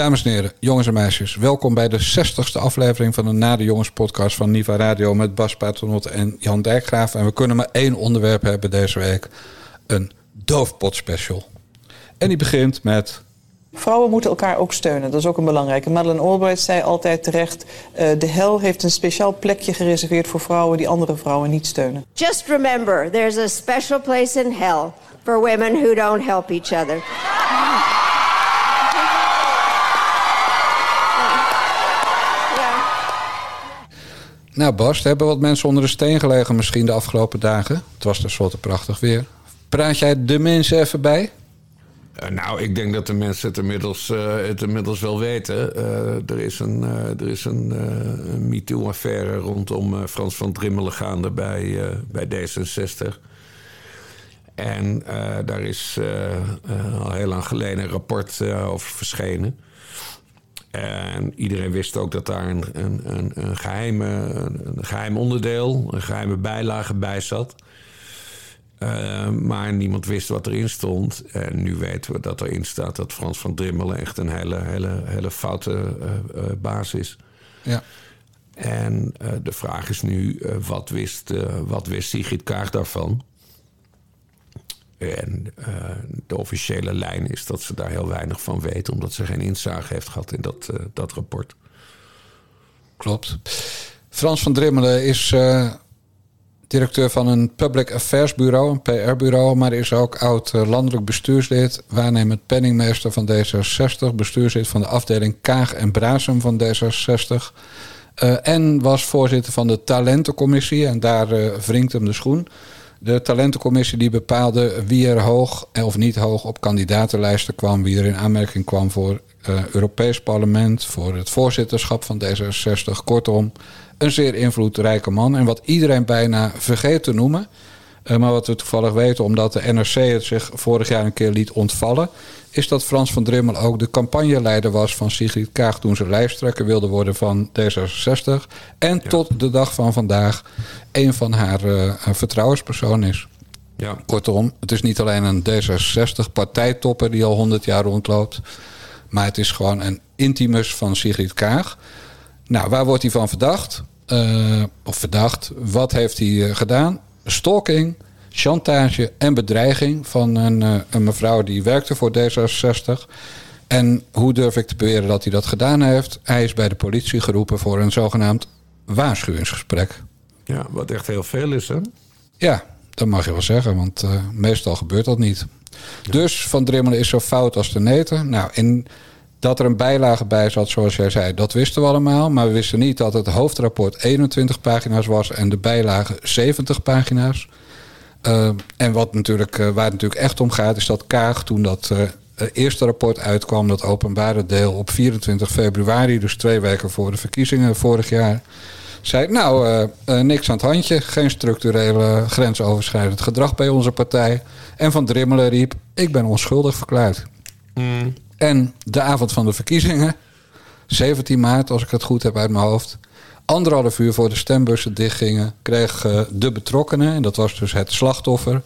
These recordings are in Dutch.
Dames en heren, jongens en meisjes, welkom bij de 60ste aflevering van de Na de Jongens podcast van Niva Radio met Bas Paternot en Jan Dijkgraaf. En we kunnen maar één onderwerp hebben deze week: een doofpot special. En die begint met. Vrouwen moeten elkaar ook steunen, dat is ook een belangrijke. Madeleine Albright zei altijd terecht: uh, de hel heeft een speciaal plekje gereserveerd voor vrouwen die andere vrouwen niet steunen. Just remember, there's a special place in hell for women who don't help each other. Nou Bas, er hebben wat mensen onder de steen gelegen misschien de afgelopen dagen. Het was tenslotte prachtig weer. Praat jij de mensen even bij? Uh, nou, ik denk dat de mensen het inmiddels, uh, het inmiddels wel weten. Uh, er is een, er is een MeToo-affaire rondom Frans van Drimmelen gaande bij, bij D66. En daar is al heel lang geleden een rapport over verschenen. En iedereen wist ook dat daar een, een, een, een, geheime, een geheim onderdeel, een geheime bijlage bij zat. Uh, maar niemand wist wat erin stond. En nu weten we dat erin staat dat Frans van Drimmelen echt een hele, hele, hele foute uh, uh, baas is. Ja. En de vraag is nu, wat, wist, wat wist Sigrid Kaag daarvan? En uh, de officiële lijn is dat ze daar heel weinig van weet, omdat ze geen inzage heeft gehad in dat, uh, dat rapport. Klopt. Frans van Drimmelen is uh, directeur van een public affairs bureau, een PR-bureau, maar is ook oud landelijk bestuurslid, waarnemend penningmeester van D66, bestuurslid van de afdeling Kaag en Brasem van D66. en was voorzitter van de talentencommissie en daar wringt hem de schoen. De talentencommissie die bepaalde wie er hoog of niet hoog op kandidatenlijsten kwam, wie er in aanmerking kwam voor uh, Europees Parlement, voor het voorzitterschap van D66. Kortom, een zeer invloedrijke man. En wat iedereen bijna vergeet te noemen, uh, maar wat we toevallig weten omdat de NRC het zich vorig jaar een keer liet ontvallen, is dat Frans van Drimmel ook de campagneleider was van Sigrid Kaag toen ze lijsttrekker wilde worden van D66. En ja. tot de dag van vandaag een van haar uh, vertrouwenspersonen is. Ja. Kortom, het is niet alleen een D66-partijtopper die al 100 jaar rondloopt. Maar het is gewoon een intimus van Sigrid Kaag. Nou, waar wordt hij van verdacht? Uh, of verdacht. Wat heeft hij gedaan? Stalking, chantage en bedreiging van een, uh, een mevrouw die werkte voor D66. En hoe durf ik te beweren dat hij dat gedaan heeft? Hij is bij de politie geroepen voor een zogenaamd waarschuwingsgesprek. Ja, wat echt heel veel is, hè? Ja, dat mag je wel zeggen, want uh, meestal gebeurt dat niet. Ja. Dus Van Drimmelen is zo fout als de neten. Nou, in dat er een bijlage bij zat, zoals jij zei, dat wisten we allemaal. Maar we wisten niet dat het hoofdrapport 21 pagina's was en de bijlage 70 pagina's. Uh, en wat natuurlijk, uh, waar het natuurlijk echt om gaat, is dat Kaag toen dat uh, eerste rapport uitkwam, dat openbare deel op 24 februari, dus twee weken voor de verkiezingen vorig jaar, zei: Nou, niks aan het handje, geen structurele grensoverschrijdend gedrag bij onze partij. En Van Drimmelen riep: Ik ben onschuldig verklaard. Mm. En de avond van de verkiezingen, 17 maart, als ik het goed heb uit mijn hoofd. Anderhalf uur voor de stembussen dichtgingen, kreeg uh, de betrokkenen, en dat was dus het slachtoffer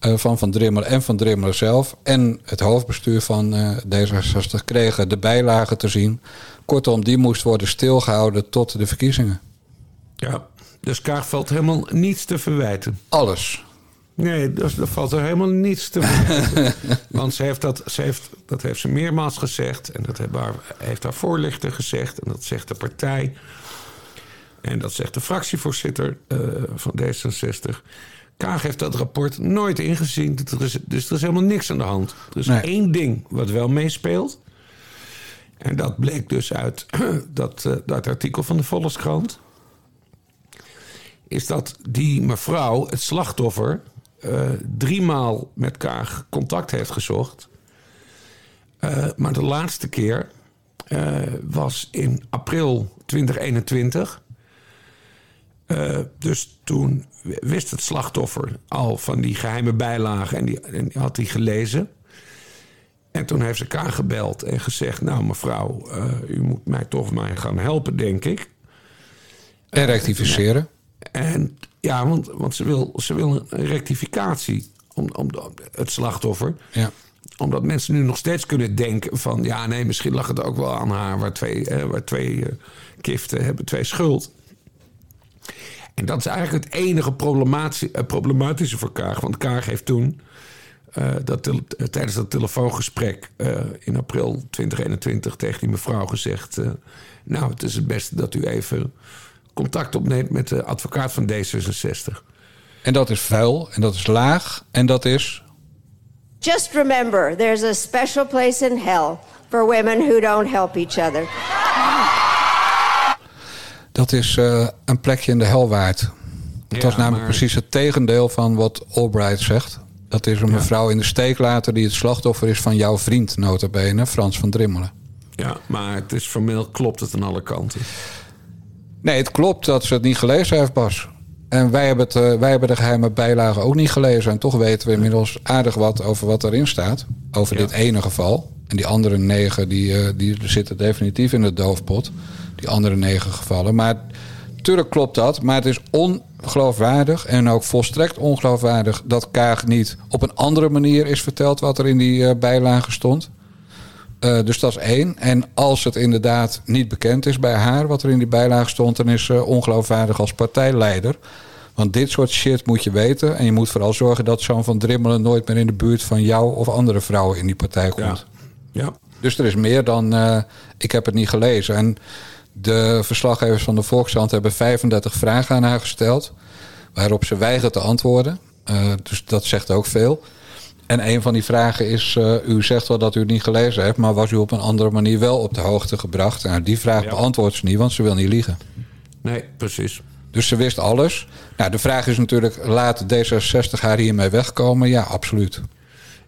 uh, van Van Drimmelen en Van Drimmelen zelf, en het hoofdbestuur van uh, D66, kregen de bijlagen te zien. Kortom, die moest worden stilgehouden tot de verkiezingen. Ja, dus Kaag valt helemaal niets te verwijten. Alles. Nee, dus er valt er helemaal niets te verwijten. Want ze heeft dat, ze heeft, dat heeft ze meermaals gezegd. En dat heeft haar, heeft haar voorlichter gezegd. En dat zegt de partij. En dat zegt de fractievoorzitter uh, van D66. Kaag heeft dat rapport nooit ingezien. Er is, dus er is helemaal niks aan de hand. Er is nee. één ding wat wel meespeelt. En dat bleek dus uit dat, uh, dat artikel van de Volkskrant. Is dat die mevrouw, het slachtoffer, uh, driemaal met Kaag contact heeft gezocht. Uh, maar de laatste keer uh, was in april 2021. dus toen wist het slachtoffer al van die geheime bijlagen en die, en die had hij gelezen. En toen heeft ze Kaag gebeld en gezegd: Nou, mevrouw, u moet mij toch maar gaan helpen, denk ik. En rectificeren. En ja, want, want ze, wil, ze wil een rectificatie om, om het slachtoffer. Ja. omdat mensen nu nog steeds kunnen denken van... ja, nee, misschien lag het ook wel aan haar... waar twee, eh, waar twee eh, kiften hebben twee schuld. En dat is eigenlijk het enige problematische, eh, problematische voor Kaag. Want Kaag heeft toen... eh, dat tijdens dat telefoongesprek in april 2021 tegen die mevrouw gezegd... nou, het is het beste dat u even contact opneemt met de advocaat van D66. En dat is vuil en dat is laag en dat is... Just remember, there's a special place in hell for women who don't help each other. Dat is eh, een plekje in de hel waard. Het Ja, was namelijk maar- precies het tegendeel van wat Albright zegt. Dat is een mevrouw in de steek laten die het slachtoffer is van jouw vriend, nota bene, Frans van Drimmelen. Ja, maar het is formeel klopt het aan alle kanten. Nee, het klopt dat ze het niet gelezen heeft, Bas. En wij hebben, het, eh, wij hebben de geheime bijlagen ook niet gelezen. En toch weten we inmiddels aardig wat over wat erin staat. Over Ja. dit ene geval. En die andere negen die, eh, die zitten definitief in de doofpot. Die andere negen gevallen. Maar tuurlijk klopt dat. Maar het is ongeloofwaardig en ook volstrekt ongeloofwaardig... dat Kaag niet op een andere manier is verteld... wat er in die eh, bijlagen stond. Eh, dus dat is één. En als het inderdaad niet bekend is bij haar wat er in die bijlage stond, dan is ze ongeloofwaardig als partijleider. Want dit soort shit moet je weten. En je moet vooral zorgen dat zo'n van Drimmelen nooit meer in de buurt van jou of andere vrouwen in die partij komt. Ja. ja. Dus er is meer dan eh, ik heb het niet gelezen. En de verslaggevers van de Volkskrant hebben 35 vragen aan haar gesteld. Waarop ze weigert te antwoorden. Eh, dus dat zegt ook veel. En een van die vragen is: eh, U zegt wel dat u het niet gelezen hebt, maar was u op een andere manier wel op de hoogte gebracht? Nou, die vraag Ja. beantwoordt ze niet, want ze wil niet liegen. Nee, precies. Dus ze wist alles. Nou, de vraag is natuurlijk: laat D66 haar hiermee wegkomen? Ja, absoluut.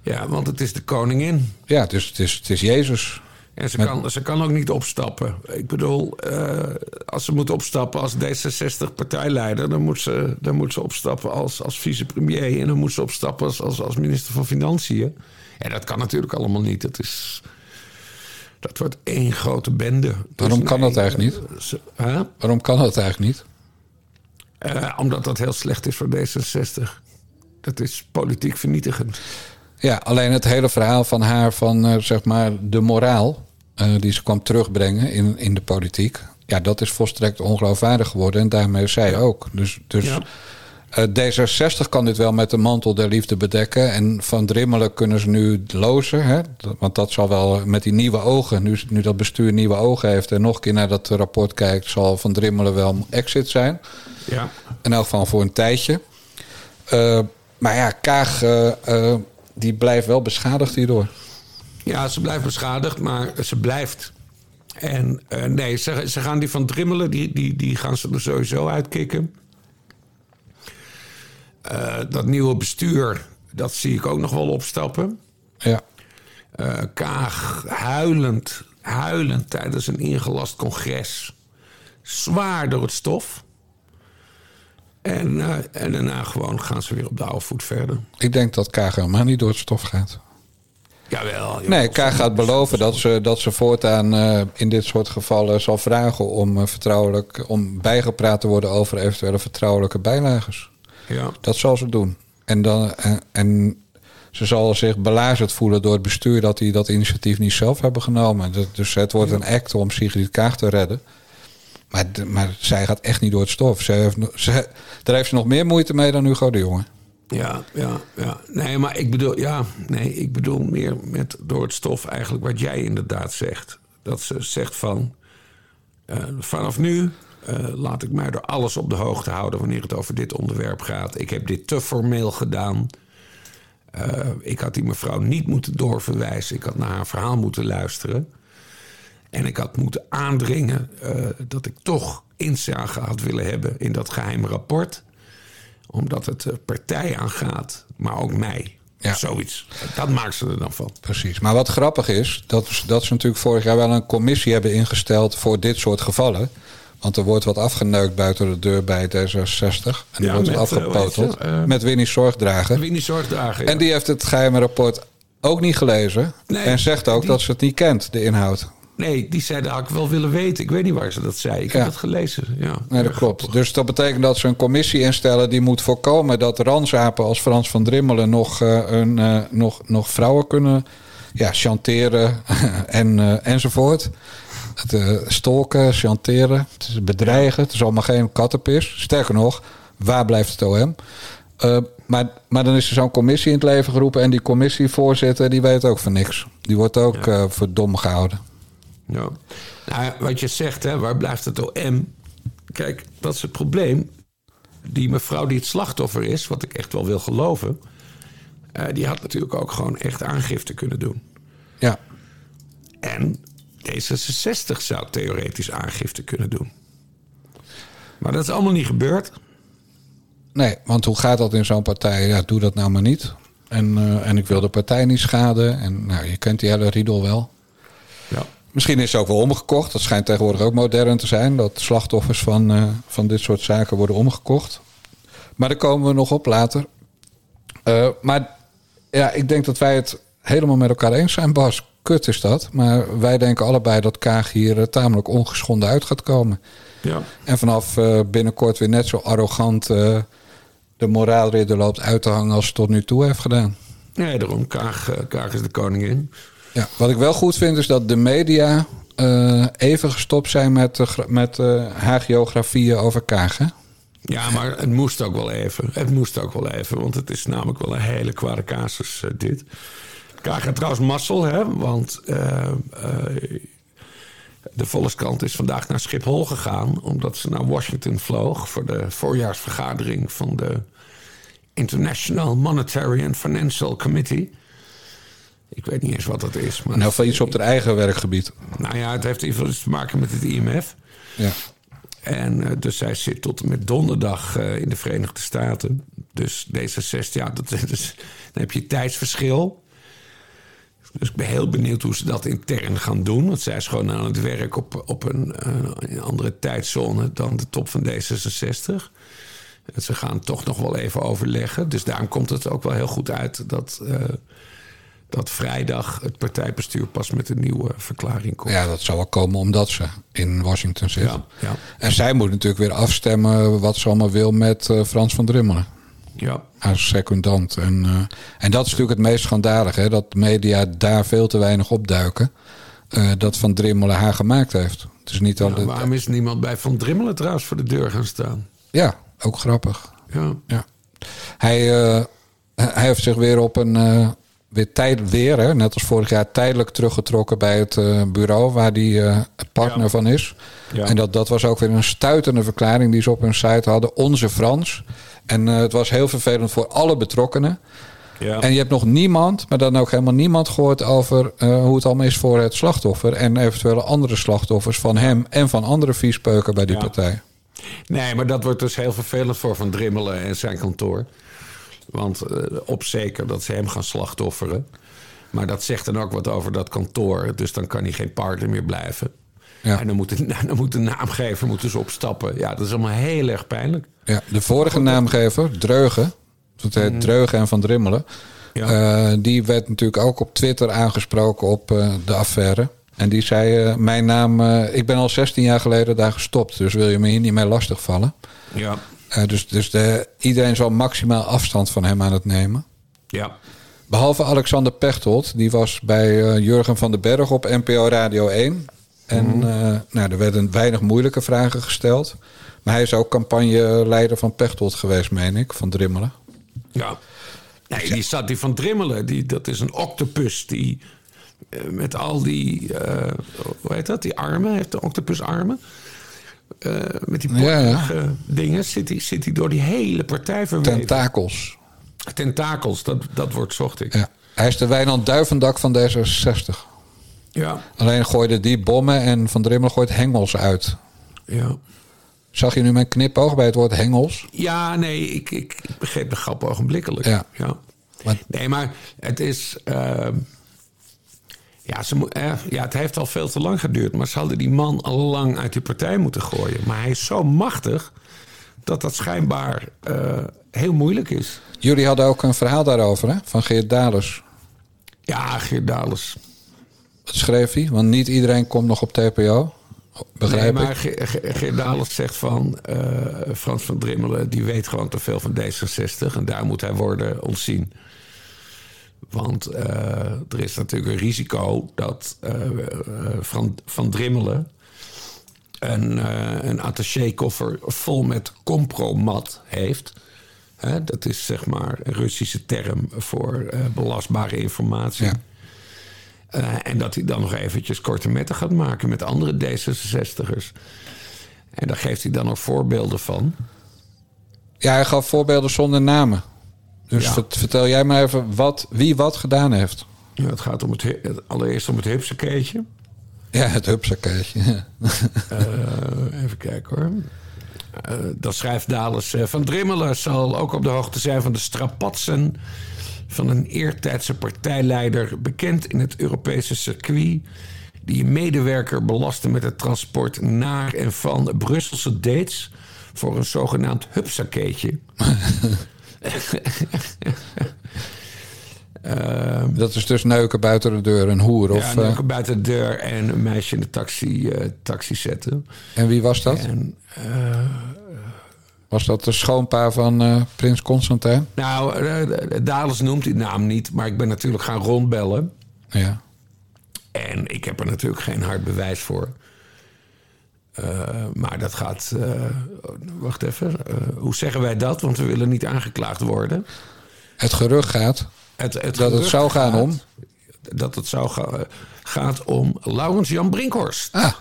Ja, want het is de koningin. Ja, dus het is, het is Jezus. En ze, kan, ze kan ook niet opstappen. Ik bedoel, eh, als ze moet opstappen als D66-partijleider... Dan, moet ze, dan moet ze opstappen als, als vicepremier... en dan moet ze opstappen als, als, als minister van Financiën. En dat kan natuurlijk allemaal niet. Dat, is, dat wordt één grote bende. Dus Waarom kan dat eigenlijk niet? eh, ze-? Waarom kan dat eigenlijk niet? Eh, omdat dat heel slecht is voor D66. Dat is politiek vernietigend. Ja, alleen het hele verhaal van haar van eh, zeg maar de moraal eh, die ze kwam terugbrengen in, in de politiek. Ja, dat is volstrekt ongeloofwaardig geworden en daarmee zij ook. Dus, dus Ja. eh, D66 kan dit wel met de mantel der liefde bedekken. En van Drimmelen kunnen ze nu lozen. Hè? Want dat zal wel met die nieuwe ogen, nu, nu dat bestuur nieuwe ogen heeft en nog een keer naar dat rapport kijkt, zal van Drimmelen wel exit zijn. Ja. In elk geval voor een tijdje. Maar ja, Kaag die blijft wel beschadigd hierdoor. Ja, ze blijft beschadigd, maar ze blijft. En eh, nee, ze, ze gaan die van Drimmelen, die, die, die gaan ze er sowieso uitkicken. Eh, dat nieuwe bestuur, dat zie ik ook nog wel opstappen. Ja. Eh, Kaag huilend, huilend tijdens een ingelast congres. Zwaar door het stof. En, eh, en daarna gewoon gaan ze weer op de oude voet verder. Ik denk dat Kaag helemaal niet door het stof gaat. Jawel. Nee, Kaag gaat beloven dat ze, dat ze voortaan eh, in dit soort gevallen zal vragen om, eh, vertrouwelijk, om bijgepraat te worden over eventuele vertrouwelijke bijlagers. Ja. Dat zal ze doen. En, dan, en, en ze zal zich belazerd voelen door het bestuur dat die dat initiatief niet zelf hebben genomen. Dus het wordt een act om Sigrid Kaag te redden. Maar, maar zij gaat echt niet door het stof. Zij heeft, daar heeft ze nog meer moeite mee dan Hugo de Jonge. Ja, ja, ja. Nee, maar ik bedoel, ja, nee, ik bedoel meer met door het stof eigenlijk wat jij inderdaad zegt. Dat ze zegt van, eh, vanaf nu eh, laat ik mij door alles op de hoogte houden wanneer het over dit onderwerp gaat. Ik heb dit te formeel gedaan. Eh, ik had die mevrouw niet moeten doorverwijzen. Ik had naar haar verhaal moeten luisteren. En ik had moeten aandringen eh, dat ik toch inzage had willen hebben in dat geheime rapport omdat het eh, partij aangaat, maar ook mij. Ja. Zoiets. Dat maakt ze er dan van. Precies. Maar wat grappig is, dat, dat ze natuurlijk vorig jaar wel een commissie hebben ingesteld voor dit soort gevallen. Want er wordt wat afgeneukt buiten de deur bij D66. En er Ja, wordt met, eh, afgepoteld. met Winnie Zorgdrager. Winnie Zorgdagen. ja. En die heeft het geheime rapport ook niet gelezen. Nee, en zegt ook die- dat ze het niet kent, de inhoud. Nee, die zei dat had ik wel willen weten. Ik weet niet waar ze dat zei. Ik Ja. heb het gelezen. Ja, Nee, dat klopt. Dus dat betekent dat ze een commissie instellen die moet voorkomen dat ransapen als Frans van Drimmelen nog, eh, een, eh, nog, nog vrouwen kunnen ja, chanteren en, eh, enzovoort. Het, stolken, chanteren, het bedreigen. Het is allemaal geen kattenpis. Sterker nog, waar blijft het OM? Maar, maar dan is er zo'n commissie in het leven geroepen en die commissievoorzitter die weet ook van niks. Die wordt ook eh, voor dom gehouden. Ja. Nou, wat je zegt, hè, waar blijft het OM? Kijk, dat is het probleem. Die mevrouw die het slachtoffer is, wat ik echt wel wil geloven... eh, die had natuurlijk ook gewoon echt aangifte kunnen doen. Ja, En D66 zou theoretisch aangifte kunnen doen. Maar dat is allemaal niet gebeurd. Nee, want hoe gaat dat in zo'n partij? Ja, doe dat nou maar niet. En, eh, en ik wil de partij niet schaden. En nou, je kent die hele riedel wel. Ja. Misschien is het ook wel omgekocht. Dat schijnt tegenwoordig ook modern te zijn. Dat slachtoffers van, eh, van dit soort zaken worden omgekocht. Maar daar komen we nog op later. Eh, maar ja, ik denk dat wij het helemaal met elkaar eens zijn, Bas. Kut is dat. Maar wij denken allebei dat Kaag hier eh, tamelijk ongeschonden uit gaat komen. Ja. En vanaf binnenkort weer net zo arrogant de moraalridder loopt uit te hangen als het tot nu toe heeft gedaan. Nee, daarom, Kaag, Kaag is de koningin. Ja, wat ik wel goed vind is dat de media eh, even gestopt zijn met, eh, met eh, hagiografieën over Kaag. hè? Ja, maar het moest ook wel even. Het moest ook wel even, want het is namelijk wel een hele kwade casus, dit. Had trouwens mazzel, hè, want de Volkskrant is vandaag naar Schiphol gegaan... omdat ze naar Washington vloog voor de voorjaarsvergadering van de International Monetary and Financial Committee. Ik weet niet eens wat dat is. Maar heel veel iets op haar eigen werkgebied. Nou ja, het heeft iets te maken met het IMF. Ja. En eh, dus zij zit tot en met donderdag eh, in de Verenigde Staten. Dus D66, ja, dat, dus, dan heb je tijdsverschil. Dus ik ben heel benieuwd hoe ze dat intern gaan doen. Want zij is gewoon aan het werk op, op een, eh, andere tijdzone dan de top van D66. En ze gaan toch nog wel even overleggen. Dus daarom komt het ook wel heel goed uit dat, dat vrijdag het partijbestuur pas met een nieuwe verklaring komt. ja, dat zou wel komen omdat ze in Washington zit. ja, ja. En zij moet natuurlijk weer afstemmen wat ze allemaal wil met eh, Frans van Drimmelen. ja. Als secondant. En, eh, en dat is natuurlijk het meest schandalige. Hè? Dat de media daar veel te weinig opduiken. eh, dat Van Drimmelen haar gemaakt heeft. Het is niet Ja, al waarom is niemand bij Van Drimmelen trouwens voor de deur gaan staan? Ja, ook grappig. Ja, Ja. Hij, hij heeft zich weer op een. Weer tijd, weer, hè, net als vorig jaar, tijdelijk teruggetrokken bij het eh, bureau waar hij eh, partner Ja. van is. Ja. En dat, dat was ook weer een stuitende verklaring die ze op hun site hadden. Onze Frans. En eh, het was heel vervelend voor alle betrokkenen. ja. En je hebt nog niemand, maar dan ook helemaal niemand gehoord over hoe het allemaal is voor het slachtoffer. En eventuele andere slachtoffers van hem en van andere viespeuken bij die partij. Nee, maar dat wordt dus heel vervelend voor Van Drimmelen en zijn kantoor. Want eh, op zeker dat ze hem gaan slachtofferen. Maar dat zegt dan ook wat over dat kantoor. Dus dan kan hij geen partner meer blijven. Ja. En dan moet, de, dan moet de naamgever moet dus opstappen. Ja, dat is allemaal heel erg pijnlijk. Ja, de vorige naamgever, Dreugen, het heet Dreugen en Van Drimmelen, Ja. eh, die werd natuurlijk ook op Twitter aangesproken op eh, de affaire. En die zei, mijn naam, ik ben al 16 jaar geleden daar gestopt, dus wil je me hier niet mee lastigvallen. Ja. Eh, dus dus de, iedereen zal maximaal afstand van hem aan het nemen. Ja. Behalve Alexander Pechtold, die was bij eh, Jurgen van den Berg op NPO Radio 1. En eh, nou, er werden weinig moeilijke vragen gesteld. Maar hij is ook campagneleider van Pechtold geweest, meen ik, van Drimmelen. Ja. Nee, die zat die van Drimmelen. Die, dat is een octopus die met al die, hoe heet dat, die armen, heeft de octopus armen. Eh, met die Ja, dingen zit hij zit hij door die hele partij verweven. Tentakels. Tentakels, dat, dat woord zocht ik. Ja. Hij is de Wijnand Duivendak van D66. Ja, Alleen gooide die bommen en Van Drimmelen gooit hengels uit. ja. Zag je nu mijn knipoog bij het woord hengels? Ja, nee, ik, ik, ik begreep de grap ogenblikkelijk. Ja. ja. Maar- Nee, maar het is. ehm, ja, ze eh, ja, het heeft al veel te lang geduurd. Maar ze hadden die man al lang uit die partij moeten gooien. Maar hij is zo machtig dat dat schijnbaar eh, heel moeilijk is. Jullie hadden ook een verhaal daarover, hè? Van Geert Dalers. Ja, Geert. Het, sch- schreef hij. Want niet iedereen komt nog op TPO. Begrijp nee, maar ik. Ge- Ge- Geert Dales zegt van... eh, Frans van Drimmelen, die weet gewoon te veel van D66... en daar moet hij worden ontzien. Want eh, er is natuurlijk een risico dat eh, eh, van, van Drimmelen... een, eh, een attachekoffer vol met compromat heeft... Hè, dat is zeg maar een Russische term voor belastbare informatie. Ja. En dat hij dan nog eventjes korte metten gaat maken met andere D66'ers. En daar geeft hij dan ook voorbeelden van. Ja, hij gaf voorbeelden zonder namen. Dus Ja. vertel jij maar even wat, wie wat gedaan heeft. Ja, het gaat om het, allereerst om het hupsakeetje. Ja, het hupsakeetje. Eh, even kijken hoor. Eh, dan schrijft Dales... eh, van Drimmelen zal ook op de hoogte zijn van de strapatsen... van een eertijdse partijleider... bekend in het Europese circuit... die een medewerker belastte met het transport naar en van Brusselse dates... voor een zogenaamd hupsakeetje. Dat is dus neuken buiten de deur, een hoer. Of, ja, eh, en buiten de deur en een meisje in de taxi, eh, taxi zetten. en wie was dat? En eh, Was dat de schoonpa van eh, prins Constantijn? Nou, eh, Dales noemt die naam niet, maar ik ben natuurlijk gaan rondbellen. Ja. En ik heb er natuurlijk geen hard bewijs voor. Eh, maar dat gaat. eh, wacht even. eh, hoe zeggen wij dat? Want we willen niet aangeklaagd worden. Het gerucht gaat Het, het dat het zou gaan gaat- om... Dat het zou ga- gaat om Laurens Jan Brinkhorst. Ah,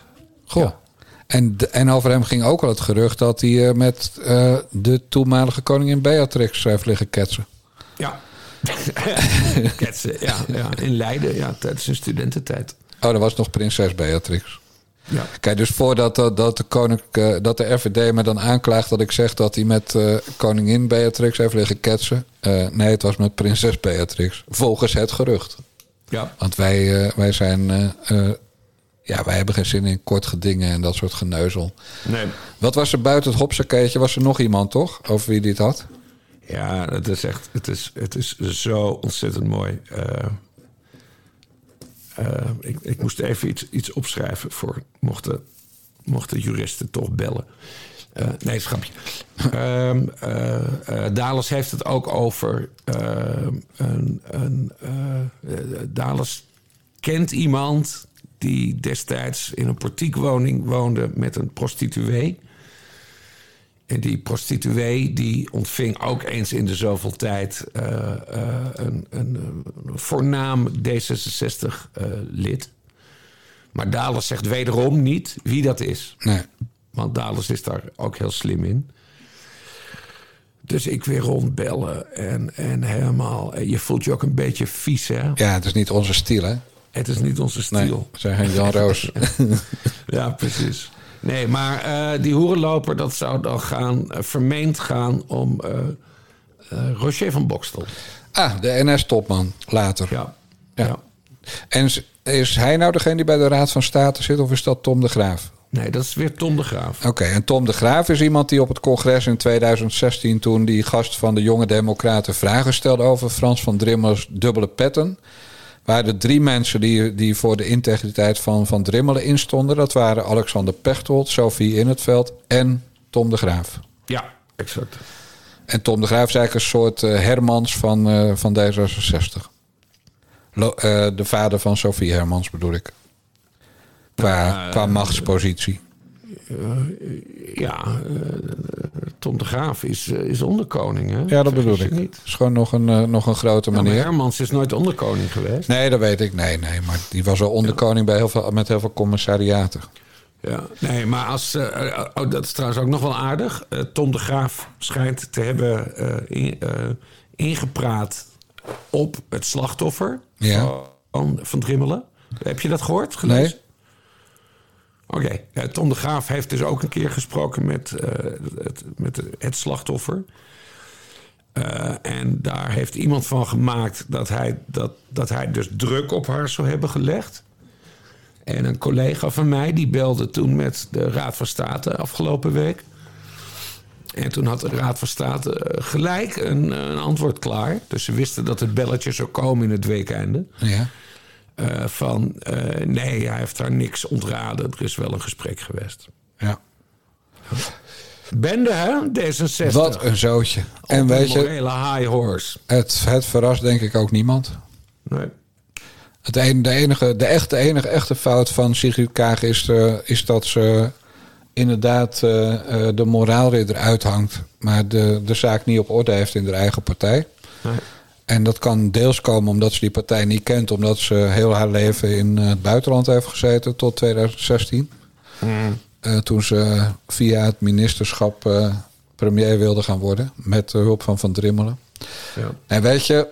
goh. En, en over hem ging ook al het gerucht dat hij met de toenmalige koningin Beatrix heeft liggen ketsen. Ja. Ketsen, ja, ja. In Leiden, ja, tijdens zijn studententijd. Oh, dat was nog prinses Beatrix. Ja. Kijk, dus voordat dat, dat, de, koning, eh, dat de RVD me dan aanklaagt dat ik zeg dat hij met eh, koningin Beatrix heeft liggen ketsen. Eh, nee, het was met prinses Beatrix. Volgens het gerucht. Ja. Want wij, wij zijn. ja, wij hebben geen zin in kort gedingen en dat soort geneuzel. Nee. Wat was er buiten het hopsakeetje? Was er nog iemand, toch? Over wie dit had? Ja, het is echt, het is, het is zo ontzettend mooi. Eh, ik, ik moest even iets, iets opschrijven voor mochten, mochten juristen toch bellen. Eh, nee, schapje. Ehm eh, Dales heeft het ook over. ehm, een, een, Dales kent iemand die destijds in een portiekwoning woonde met een prostituee. En die prostituee die ontving ook eens in de zoveel tijd eh, eh, een, een, een voornaam D66-lid. maar Dales zegt wederom niet wie dat is. Nee. Want Dales is daar ook heel slim in. Dus ik weer rondbellen en, en helemaal... en Je voelt je ook een beetje vies, hè? Ja, het is niet onze stijl, hè? Het is niet onze Nee, stil. we zijn geen Jan Roos. Ja, precies. Nee, maar eh, die hoerenloper, dat zou dan gaan, eh, vermeend gaan om eh, Roger van Bokstel. ah, de NS-topman, later. Ja. Ja. ja. En is- is hij nou degene die bij de Raad van State zit of is dat Tom de Graaf? Nee, dat is weer Tom de Graaf. Oké, en Tom de Graaf is iemand die op het congres in 2016... toen die gast van de Jonge Democraten vragen stelde over Frans van Drimmels dubbele petten... waren er drie mensen die, die voor de integriteit van Van Drimmelen instonden. Dat waren Alexander Pechtold, Sophie In het Veld en Tom de Graaf. Ja, exact. En Tom de Graaf is eigenlijk een soort eh, Hermans van, eh, van D66. Lo- eh, de vader van Sophie Hermans bedoel ik. Qua, qua machtspositie. Ja, eh, Tom de Graaf is, eh, is onderkoning, hè? Ja, dat bedoel ik. Niet. is gewoon nog een, eh, nog een grote Ja, maar meneer. Hermans is nooit onderkoning geweest. Nee, dat weet ik. Nee, nee, maar die was al onderkoning bij heel veel, met heel veel commissariaten. Ja, nee, maar als. eh, eh, oh, dat is trouwens ook nog wel aardig. Eh, Tom de Graaf schijnt te hebben eh, in- eh, ingepraat op het slachtoffer Ja. van, van Drimmelen. Heb je dat gehoord? Gelezen? Nee? Oké, eh, Tom de Graaf heeft dus ook een keer gesproken met, eh, het, met het slachtoffer. Eh, en daar heeft iemand van gemaakt dat hij, dat, dat hij dus druk op haar zou hebben gelegd. En een collega van mij die belde toen met de Raad van State afgelopen week. En toen had de Raad van State eh, gelijk een, een antwoord klaar. Dus ze wisten dat het belletje zou komen in het weekende. Ja. Eh, van eh, nee, hij heeft daar niks ontraden. Er is wel een gesprek geweest. Ja. Bende, hè? D66. Wat een zootje. En Op weet een je, morele high horse. het, het verrast denk ik ook niemand. Nee. Het de, enige, de echte, enige echte fout van Sigrid Kaag is, eh, is dat ze inderdaad de moraalridder uithangt, maar de, de zaak niet op orde heeft in haar eigen partij. Nee. En dat kan deels komen omdat ze die partij niet kent, omdat ze heel haar leven in eh, het buitenland heeft gezeten tot 2016. Eh, toen ze via het ministerschap eh, premier wilde gaan worden, met de hulp van Van Drimmelen. Ja. En weet je,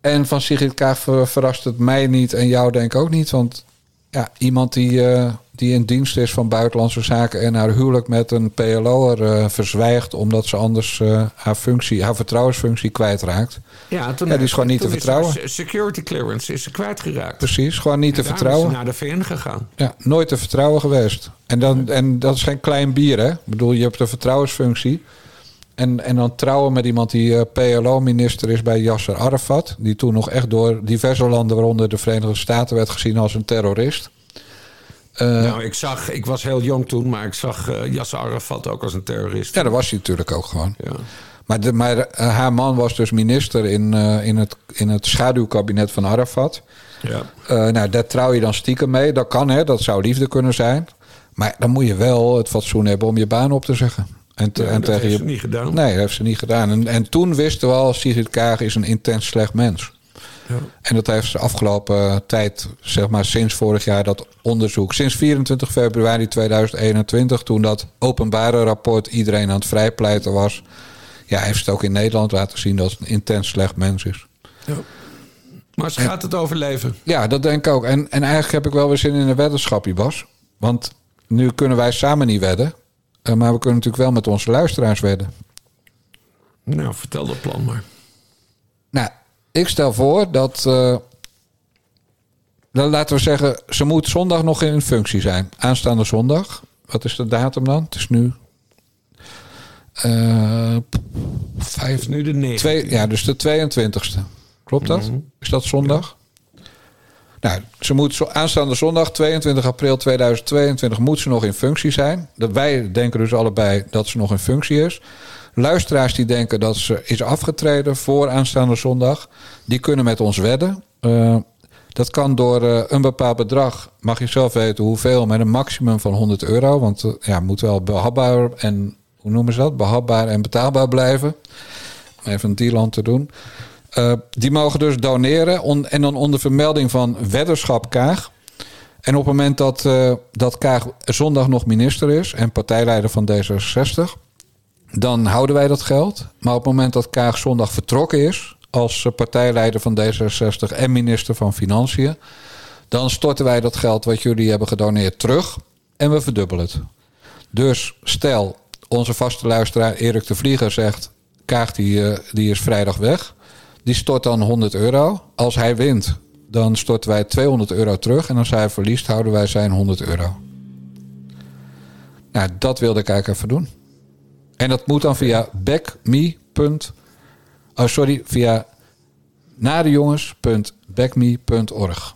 en van Sigrid Kaag ver- verrast het mij niet en jou denk ik ook niet. Want ja, iemand die, die in dienst is van buitenlandse zaken en haar huwelijk met een PLO'er eh verzwijgt omdat ze anders eh, haar functie, haar vertrouwensfunctie kwijtraakt. Ja, toen Ja, die is gewoon niet te vertrouwen. security clearance is ze kwijtgeraakt. Precies, gewoon niet te En vertrouwen. is ze naar de VN gegaan. Ja, nooit te vertrouwen geweest. En, dan, en dat is geen klein bier, hè? Ik bedoel, je hebt een vertrouwensfunctie. En, en dan trouwen met iemand die eh, PLO-minister is bij Yasser Arafat. Die toen nog echt door diverse landen, waaronder de Verenigde Staten, werd gezien als een terrorist. Eh, nou, ik zag, ik was heel jong toen, maar ik zag eh Yasser Arafat ook als een terrorist. ja, dat was hij natuurlijk ook gewoon. Ja. Maar, de, maar eh, haar man was dus minister in, in, het, in het schaduwkabinet van Arafat. Ja. Nou, daar trouw je dan stiekem mee. Dat kan, hè? Dat zou liefde kunnen zijn. Maar dan moet je wel het fatsoen hebben om je baan op te zeggen. En, te, Ja, en dat tegen heeft je... ze niet gedaan. Nee, dat heeft ze niet gedaan. En, en toen wisten we al, Sigrid Kaag is een intens slecht mens. Ja. En dat heeft ze afgelopen tijd, zeg maar sinds vorig jaar, dat onderzoek. Sinds 24 februari 2021, toen dat openbare rapport iedereen aan het vrijpleiten was. Ja, heeft ze het ook in Nederland laten zien dat het een intens slecht mens is. Maar ze gaat het overleven. Ja, dat denk ik ook. En, en eigenlijk heb ik wel weer zin in een weddenschapje, Bas. Want nu kunnen wij samen niet wedden. eh, Maar we kunnen natuurlijk wel met onze luisteraars wedden. Nou, vertel dat plan maar. Nou, ik stel voor dat. eh, dan laten we zeggen, ze moet zondag nog in functie zijn. Aanstaande zondag. Wat is de datum dan? Het is nu. eh vijf, is nu de 9. twee, ja, dus de 22e. Klopt dat? Is dat zondag? Nou, ze moet zo, aanstaande zondag, 22 april 2022, moet ze nog in functie zijn. Dat wij denken dus allebei dat ze nog in functie is. Luisteraars die denken dat ze is afgetreden voor aanstaande zondag, die kunnen met ons wedden. Eh, dat kan door eh, een bepaald bedrag, mag je zelf weten hoeveel, met een maximum van 100 euro. Want eh, ja, moet wel behapbaar en, hoe noemen ze dat? Behapbaar en betaalbaar blijven. Even een deal te doen. Die mogen dus doneren on- en dan onder vermelding van weddenschap Kaag. En op het moment dat, dat Kaag zondag nog minister is en partijleider van D66, dan houden wij dat geld. Maar op het moment dat Kaag zondag vertrokken is als eh, partijleider van D66 en minister van Financiën, dan storten wij dat geld wat jullie hebben gedoneerd terug en we verdubbelen het. Dus stel, onze vaste luisteraar Erik de Vlieger zegt... Kaag die, eh, die is vrijdag weg. Die stort dan 100 euro. Als hij wint, dan storten wij 200 euro terug. En als hij verliest, houden wij zijn 100 euro. Nou, dat wilde ik eigenlijk even doen. En dat moet dan via backme. Oh, sorry, via nadejongens.backme.org.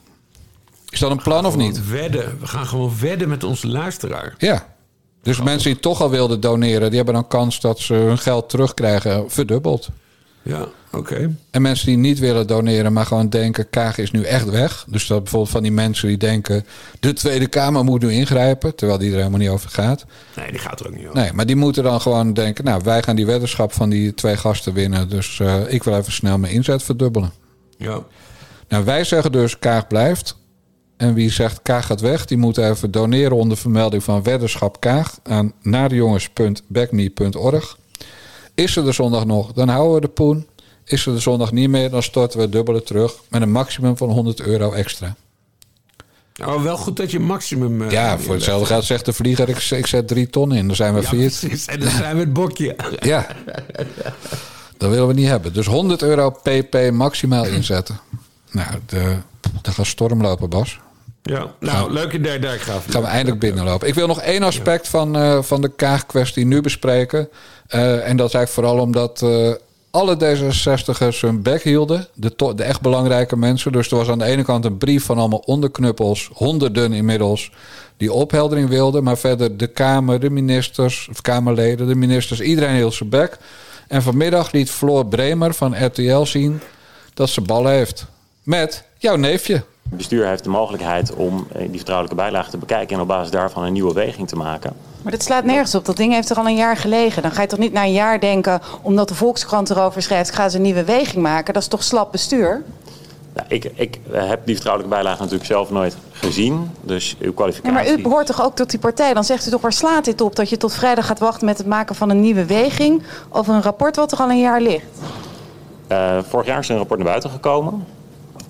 Is dat een plan of niet? Wedden. We gaan gewoon wedden met onze luisteraar. Ja. Dus mensen die toch al wilden doneren, die hebben dan kans dat ze hun geld terugkrijgen verdubbeld. Ja, oké. En mensen die niet willen doneren, maar gewoon denken: Kaag is nu echt weg. Dus dat bijvoorbeeld van die mensen die denken: de Tweede Kamer moet nu ingrijpen, terwijl die er helemaal niet over gaat. Nee, die gaat er ook niet over. Nee, maar die moeten dan gewoon denken: nou, wij gaan die weddenschap van die twee gasten winnen. Dus eh, ik wil even snel mijn inzet verdubbelen. Ja. Nou, wij zeggen dus: Kaag blijft. En wie zegt Kaag gaat weg, die moet even doneren onder vermelding van weddenschap Kaag aan nadejongens.backme.org. Is er de zondag nog, dan houden we de poen. Is er de zondag niet meer, dan storten we het dubbele terug met een maximum van 100 euro extra. Nou, wel goed dat je maximum... eh, Ja, voor hetzelfde geld zegt de vlieger, ik, ik zet drie ton in, dan zijn we Ja, vier. precies. En dan zijn we het bokje. Ja, dat willen we niet hebben. Dus 100 euro pp maximaal inzetten. Nou, de, dat gaat storm lopen, Bas. Ja, nou, leuk idee, Dijkgraaf. Gaan we eindelijk binnenlopen. Ik wil nog één aspect van, eh, van de Kaag-kwestie nu bespreken. Eh, en dat is eigenlijk vooral omdat eh, alle D66'ers hun bek hielden. De, de echt belangrijke mensen. Dus er was aan de ene kant een brief van allemaal onderknuppels. Honderden inmiddels. Die opheldering wilden. Maar verder de Kamer, de ministers, of Kamerleden, de ministers. Iedereen hield zijn bek. En vanmiddag liet Floor Bremer van RTL zien dat ze ballen heeft. Met jouw neefje. Het bestuur heeft de mogelijkheid om eh, die vertrouwelijke bijlage te bekijken en op basis daarvan een nieuwe weging te maken. Maar dat slaat nergens op. Dat ding heeft er al een jaar gelegen. Dan ga je toch niet na een jaar denken, omdat de Volkskrant erover schrijft, ik ga ze een nieuwe weging maken. Dat is toch slap bestuur? Nou, ik, ik eh, heb die vertrouwelijke bijlage natuurlijk zelf nooit gezien. Dus uw Ja, kwalificatie. maar u behoort toch ook tot die partij? Dan zegt u toch, waar slaat dit op? Dat je tot vrijdag gaat wachten met het maken van een nieuwe weging over een rapport wat er al een jaar ligt. Eh, vorig jaar is er een rapport naar buiten gekomen.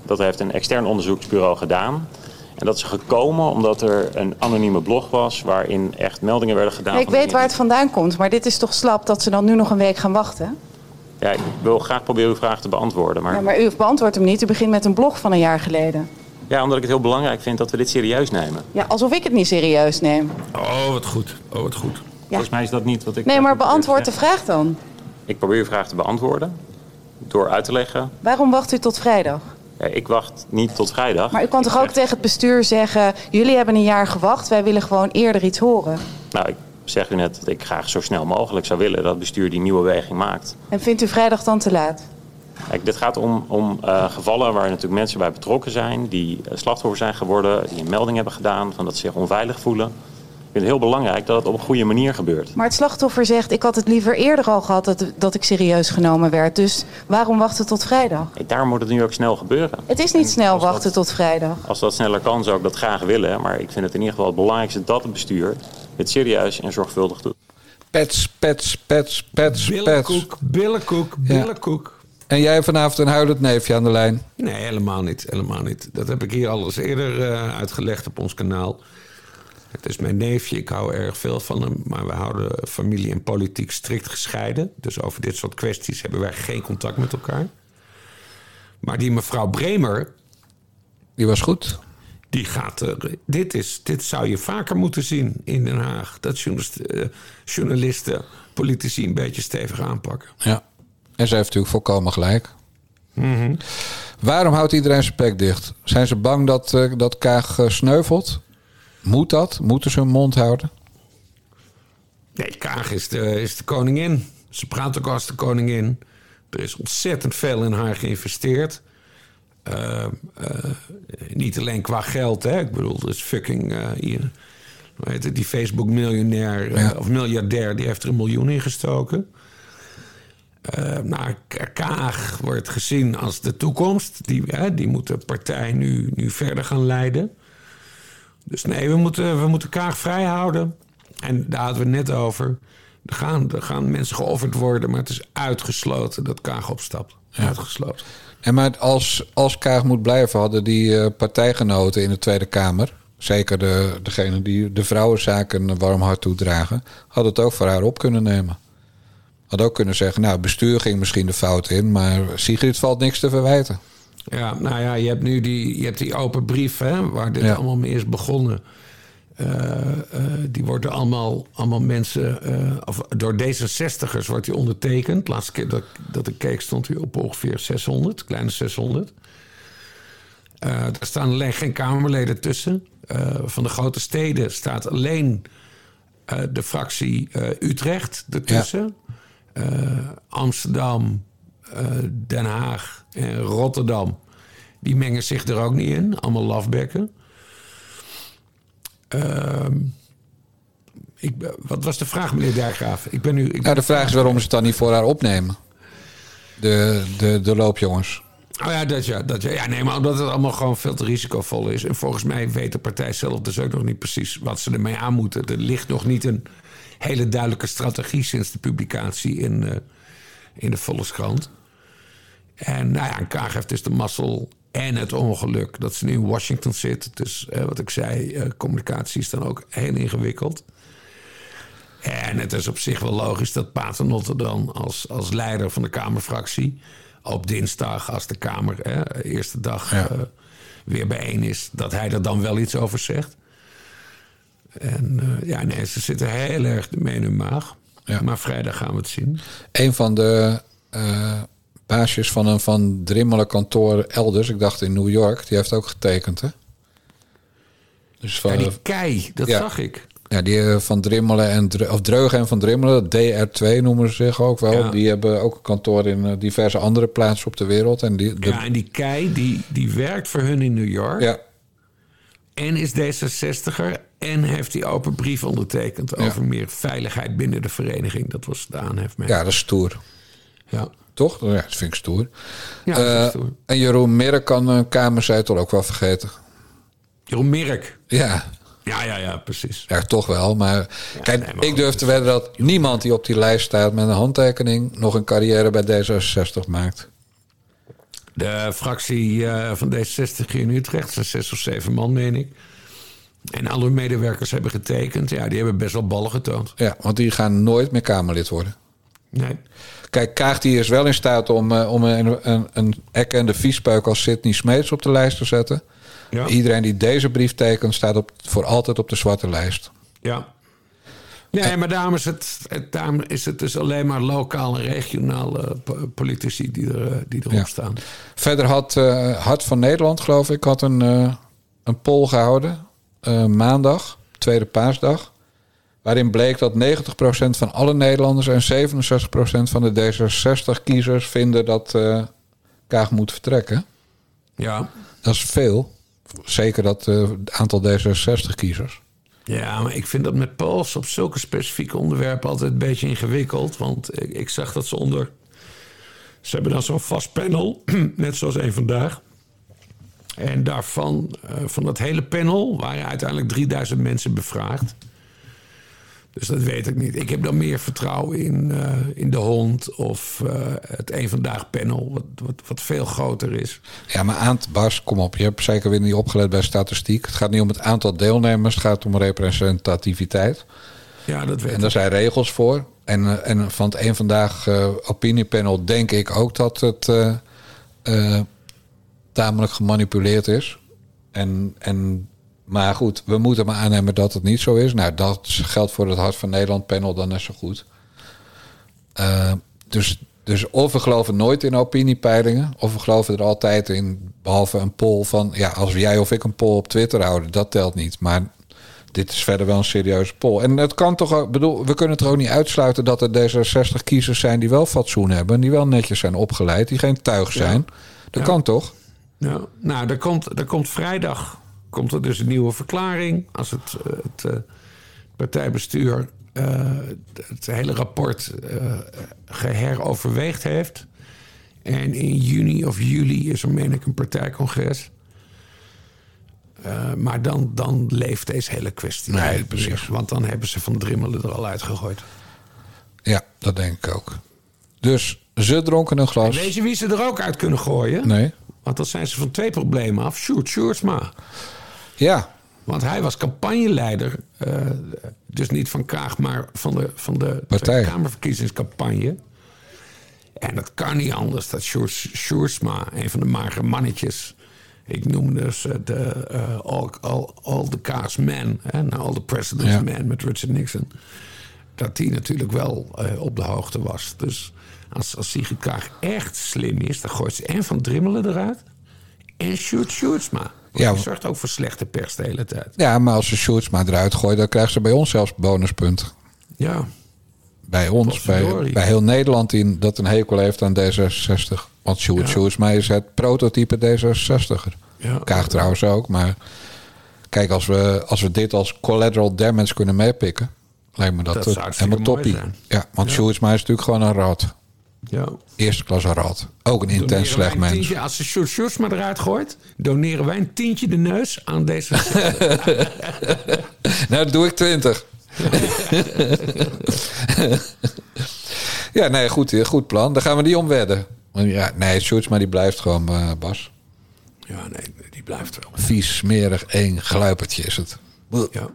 Dat heeft een extern onderzoeksbureau gedaan. En dat is gekomen omdat er een anonieme blog was waarin echt meldingen werden gedaan. ik weet waar het vandaan komt, maar dit is toch slap dat ze dan nu nog een week gaan wachten? Ja, ik wil graag proberen uw vraag te beantwoorden. Maar... Ja, maar u beantwoordt hem niet. U begint met een blog van een jaar geleden. Ja, omdat ik het heel belangrijk vind dat we dit serieus nemen. Ja, alsof ik het niet serieus neem. Oh, wat goed. Oh, wat goed. Volgens mij is dat niet wat ik... Nee, maar beantwoord de vraag dan. Ik probeer uw vraag te beantwoorden door uit te leggen. Waarom wacht u tot vrijdag? Ja, ik wacht niet tot vrijdag. Maar u kan Ik toch ook tegen het bestuur zeggen... jullie hebben een jaar gewacht, wij willen gewoon eerder iets horen. Nou, ik zeg u net dat ik graag zo snel mogelijk zou willen dat het bestuur die nieuwe weging maakt. En vindt u vrijdag dan te laat? Kijk, dit gaat om, om eh, gevallen waar natuurlijk mensen bij betrokken zijn, die eh, slachtoffer zijn geworden, die een melding hebben gedaan van dat ze zich onveilig voelen. Ik vind het heel belangrijk dat het op een goede manier gebeurt. Maar het slachtoffer zegt... ik had het liever eerder al gehad dat, dat ik serieus genomen werd. Dus waarom wachten tot vrijdag? Kijk, daarom moet het nu ook snel gebeuren. Het is niet En snel dat- wachten tot vrijdag. Als dat sneller kan, zou ik dat graag willen. Maar ik vind het in ieder geval het belangrijkste dat het bestuur dit serieus en zorgvuldig doet. Pets, pets, pets, pets, pets. Billenkoek, billenkoek, billenkoek. En jij vanavond een huilend neefje aan de lijn. Nee, helemaal niet. Helemaal niet. Dat heb ik hier al eens eerder eh, uitgelegd op ons kanaal. Het is mijn neefje, ik hou erg veel van hem. Maar we houden familie en politiek strikt gescheiden. Dus over dit soort kwesties hebben wij geen contact met elkaar. Maar die mevrouw Bremer, Die was goed. die gaat er. Dit, is, dit zou je vaker moeten zien in Den Haag. Dat eh, journalisten, politici een beetje stevig aanpakken. Ja. En ze heeft natuurlijk volkomen gelijk. Waarom houdt iedereen zijn bek dicht? Zijn ze bang dat, eh, dat Kaag eh, sneuvelt? Moet dat? Moeten ze hun mond houden? Nee, Kaag is de, is de koningin. Ze praat ook als de koningin. Er is ontzettend veel in haar geïnvesteerd. Eh, eh, niet alleen qua geld, hè. Ik bedoel, is fucking... eh, hier, het, die Facebook-miljonair Ja. of miljardair... die heeft er een miljoen in gestoken. Nou, Kaag wordt gezien als de toekomst. Die, die moet de partij nu, nu verder gaan leiden. Dus nee, we moeten, we moeten Kaag vrij houden. En daar hadden we het net over. Er gaan, er gaan mensen geofferd worden, maar het is uitgesloten dat Kaag opstapt. Uitgesloten. En maar als, als Kaag moet blijven, hadden die eh, partijgenoten in de Tweede Kamer... zeker de, degene die de vrouwenzaken een warm hart toedragen... hadden het ook voor haar op kunnen nemen. Had ook kunnen zeggen, nou, bestuur ging misschien de fout in... maar Sigrid valt niks te verwijten. Ja, nou ja, je hebt nu die, je hebt die open brief hè, waar dit Ja. allemaal mee is begonnen. Eh, eh, die worden allemaal, allemaal mensen, eh, of door D66'ers wordt die ondertekend. De laatste keer dat, ik- dat ik keek stond hij op ongeveer 600, kleine 600. Eh er staan alleen geen Kamerleden tussen. Van de grote steden staat alleen de fractie Utrecht ertussen. Eh, Amsterdam, Den Haag en Rotterdam. Die mengen zich er ook niet in. Allemaal lafbekken. Ehm, ik, wat was de vraag, meneer Dijkgraaf? Ik ben nu... Ik Nou, de vraag is waarom ze het dan niet voor haar opnemen. De, de, de loopjongens. Oh ja, dat ja, dat ja. ja. Nee, maar omdat het allemaal gewoon veel te risicovol is. En volgens mij weet de partij zelf dus ook nog niet precies wat ze ermee aan moeten. Er ligt nog niet een hele duidelijke strategie sinds de publicatie in, eh, in de Volkskrant. En nou ja, en Kaag heeft dus de mazzel en het ongeluk dat ze nu in Washington zit. Dus eh, wat ik zei, eh, communicatie is dan ook heel ingewikkeld. En het is op zich wel logisch dat Paternotte dan als, als leider van de Kamerfractie... op dinsdag, als de Kamer hè, eerste dag Ja. eh, weer bijeen is... dat hij er dan wel iets over zegt. En ja, nee, ze zitten heel erg mee in hun maag. Ja. Maar vrijdag gaan we het zien. Een van de baasjes van een Van Drimmelen kantoor elders. Ik dacht in New York. Die heeft ook getekend, hè? Dus van, Ja, die kei, dat Ja. zag ik. Ja, die eh, van Drimmelen en of Dreugen en van Drimmelen, DR2 noemen ze zich ook wel. Ja. Die hebben ook een kantoor in eh, diverse andere plaatsen op de wereld. En die, de- Ja, en die kei, die, die werkt voor hun in New York. ja, En is D66er. En heeft die open brief ondertekend Ja. over meer veiligheid binnen de vereniging. Dat was de aanhef ja, dat is stoer. ja. Toch? Ja, dat vind ik stoer. Ja, dat is Eh, stoer. en Jeroen Mirk kan een kamerzetel ook wel vergeten. Jeroen Mirk. Ja, Ja, ja, ja, precies. ja toch wel. Maar kijk, nee, maar ik durf te wedden dat niemand die op die lijst staat met een handtekening nog een carrière bij D66 maakt. De fractie eh, van D66 hier in Utrecht, zijn zes of zeven man, meen ik. En alle medewerkers hebben getekend. Ja, die hebben best wel ballen getoond. Ja, want die gaan nooit meer Kamerlid worden. Nee. Kijk, Kaag die is wel in staat om, eh, om een, een, een erkende viespeuk als Sidney Smeets op de lijst te zetten. Ja. Iedereen die deze brief tekent, staat op, voor altijd op de zwarte lijst. Ja. Nee, maar daarom is, het, het, daarom is het dus alleen maar lokaal en regionale po- politici die, er, eh, die erop Ja. staan. Verder had eh, Hart van Nederland, geloof ik, had een, eh, een poll gehouden. eh, maandag, tweede paasdag. Waarin bleek dat 90% van alle Nederlanders en 67% van de D66-kiezers vinden dat eh, Kaag moet vertrekken. Ja. Dat is veel. Zeker dat eh, aantal D66-kiezers. Ja, maar ik vind dat met polls op zulke specifieke onderwerpen altijd een beetje ingewikkeld. Want ik, ik zag dat ze onder. Ze hebben dan zo'n vast panel, net zoals een vandaag. En daarvan, eh, van dat hele panel, waren uiteindelijk 3000 mensen bevraagd. Dus dat weet ik niet. Ik heb dan meer vertrouwen in, eh, in de hond of eh, het een vandaag panel, wat, wat, wat veel groter is. Ja, maar aan Bas, kom op. Je hebt zeker weer niet opgelet bij statistiek. Het gaat niet om het aantal deelnemers, het gaat om representativiteit. Ja, dat weet En daar zijn regels voor. En, eh, en van het een vandaag eh, opiniepanel denk ik ook dat het tamelijk gemanipuleerd is. En, en, maar goed, we moeten maar aannemen dat het niet zo is. Nou, dat geldt voor het Hart van Nederland panel dan net zo goed. Eh, dus, dus of we geloven nooit in opiniepeilingen, of we geloven er altijd in, behalve een poll van, ja, als jij of ik een poll op Twitter houden, dat telt niet. Maar dit is verder wel een serieuze poll. En het kan toch, ook- bedoel, we kunnen het er ook niet uitsluiten dat er D66 kiezers zijn die wel fatsoen hebben, die wel netjes zijn opgeleid, die geen tuig zijn. Dat Ja. kan toch? Ja, nou, er komt, er komt vrijdag komt er dus een nieuwe verklaring. Als het, eh, het eh, partijbestuur eh, het hele rapport eh, geheroverweegd heeft. En in juni of juli is er, meen ik, een partijcongres. Maar dan, dan leeft deze hele kwestie. Nee, precies. Want dan hebben ze van Drimmelen er al uitgegooid. Ja, dat denk ik ook. Dus ze dronken een glas. Weet je wie ze er ook uit kunnen gooien? Nee. Want dan zijn ze van twee problemen af. Sjoerd Sjoerdsma. Ja, Want hij was campagneleider, eh, dus niet van Kaag, maar van de, van de Partij. Kamerverkiezingscampagne. En dat kan niet anders dat Sjoerd Sjoerdsma, een van de magere mannetjes... ik noemde ze de eh, all, all, all the men, nou, All the President's Ja. men met Richard Nixon... dat die natuurlijk wel eh, op de hoogte was. Dus als, als Sigrid Kaag echt slim is, dan gooit ze en Van Drimmelen eruit... en Sjoerd Sjoerdsma. Ja, die zorgt ook voor slechte pers de hele tijd. ja maar als ze Shorts maar eruit gooien, dan krijgen ze bij ons zelfs bonuspunten. Ja, Bij ons, bij, bij heel Nederland die dat een hekel heeft aan D66. Want Sjoerd Ja. Sjoerdsma is het prototype D66er. Ja. Kaag trouwens ook, maar kijk, als we, als we dit als collateral damage kunnen meepikken, lijkt me dat, Dat helemaal toppie. Ja, want Ja. Sjoerdsma is natuurlijk gewoon een rat. Ja. Eerste klasse rat. Ook een intens slecht mens. tientje- als ze Sjoerd Sjoerdsma eruit gooit, doneren wij een tientje de neus aan deze. Nou, doe ik 20. ja, nee, goed, goed plan. Dan gaan we die omwedden. Ja, nee, Sjoerdsma die blijft gewoon, eh, Bas. ja, nee, die blijft wel. Vies, smerig, één gluipertje is het. Ja.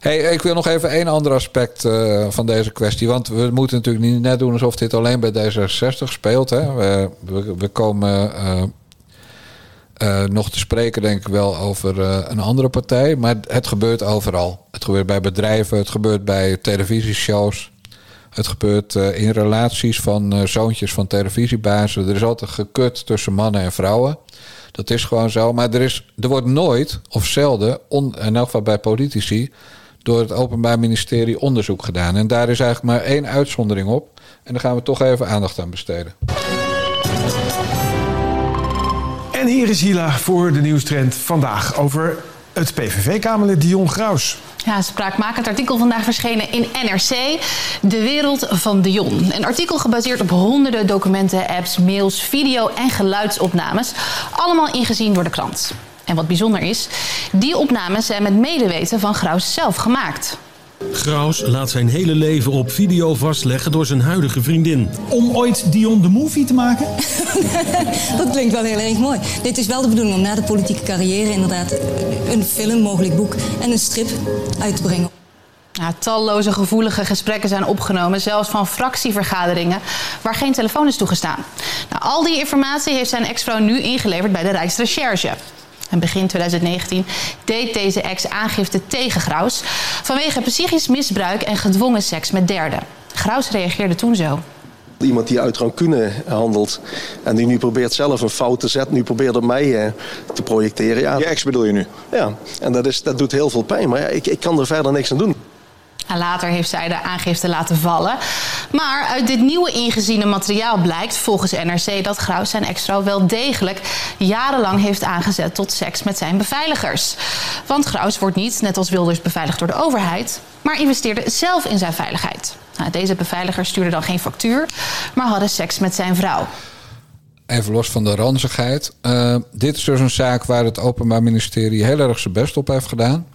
Hey, ik wil nog even één ander aspect eh, van deze kwestie. Want we moeten natuurlijk niet net doen alsof dit alleen bij D66 speelt. Hè. We, we, we komen eh, eh, nog te spreken, denk ik wel, over een andere partij. Maar het gebeurt overal. Het gebeurt bij bedrijven, het gebeurt bij televisieshows. Het gebeurt in relaties van zoontjes van televisiebazen. Er is altijd gekut tussen mannen en vrouwen. Dat is gewoon zo. Maar er, is, er wordt nooit of zelden, on, in elk geval bij politici, door het Openbaar Ministerie onderzoek gedaan. En daar is eigenlijk maar één uitzondering op. En daar gaan we toch even aandacht aan besteden. En hier is Hila voor de nieuwstrend vandaag over het PVV-Kamerlid Dion Graus. Ja, spraakmakend artikel vandaag verschenen in NRC. De wereld van Dion. Een artikel gebaseerd op honderden documenten, apps, mails, video en geluidsopnames. Allemaal ingezien door de krant. En wat bijzonder is, die opnames zijn met medeweten van Graus zelf gemaakt. Graus laat zijn hele leven op video vastleggen door zijn huidige vriendin. Om ooit Dion de Movie te maken? dat klinkt wel heel erg mooi. Dit is wel de bedoeling om na de politieke carrière inderdaad een film, mogelijk boek en een strip uit te brengen. Ja, talloze gevoelige gesprekken zijn opgenomen, zelfs van fractievergaderingen waar geen telefoon is toegestaan. Nou, al die informatie heeft zijn ex-vrouw nu ingeleverd bij de Rijksrecherche. En begin 2019 deed deze ex aangifte tegen Graus vanwege psychisch misbruik en gedwongen seks met derden. Graus reageerde toen zo. Iemand die uit rancune handelt en die nu probeert zelf een fout te zetten, nu probeert op mij eh, te projecteren. Ja. Je ex bedoel je nu? Ja, en dat, is, dat doet heel veel pijn, maar ja, ik, ik kan er verder niks aan doen. Later heeft zij de aangifte laten vallen. Maar uit dit nieuwe ingeziene materiaal blijkt volgens NRC dat Graus zijn ex-vrouw wel degelijk jarenlang heeft aangezet tot seks met zijn beveiligers. Want Graus wordt niet, net als Wilders, beveiligd door de overheid, maar investeerde zelf in zijn veiligheid. Nou, deze beveiligers stuurden dan geen factuur, maar hadden seks met zijn vrouw. Even los van de ranzigheid. Uh, dit is dus een zaak waar het Openbaar Ministerie heel erg zijn best op heeft gedaan.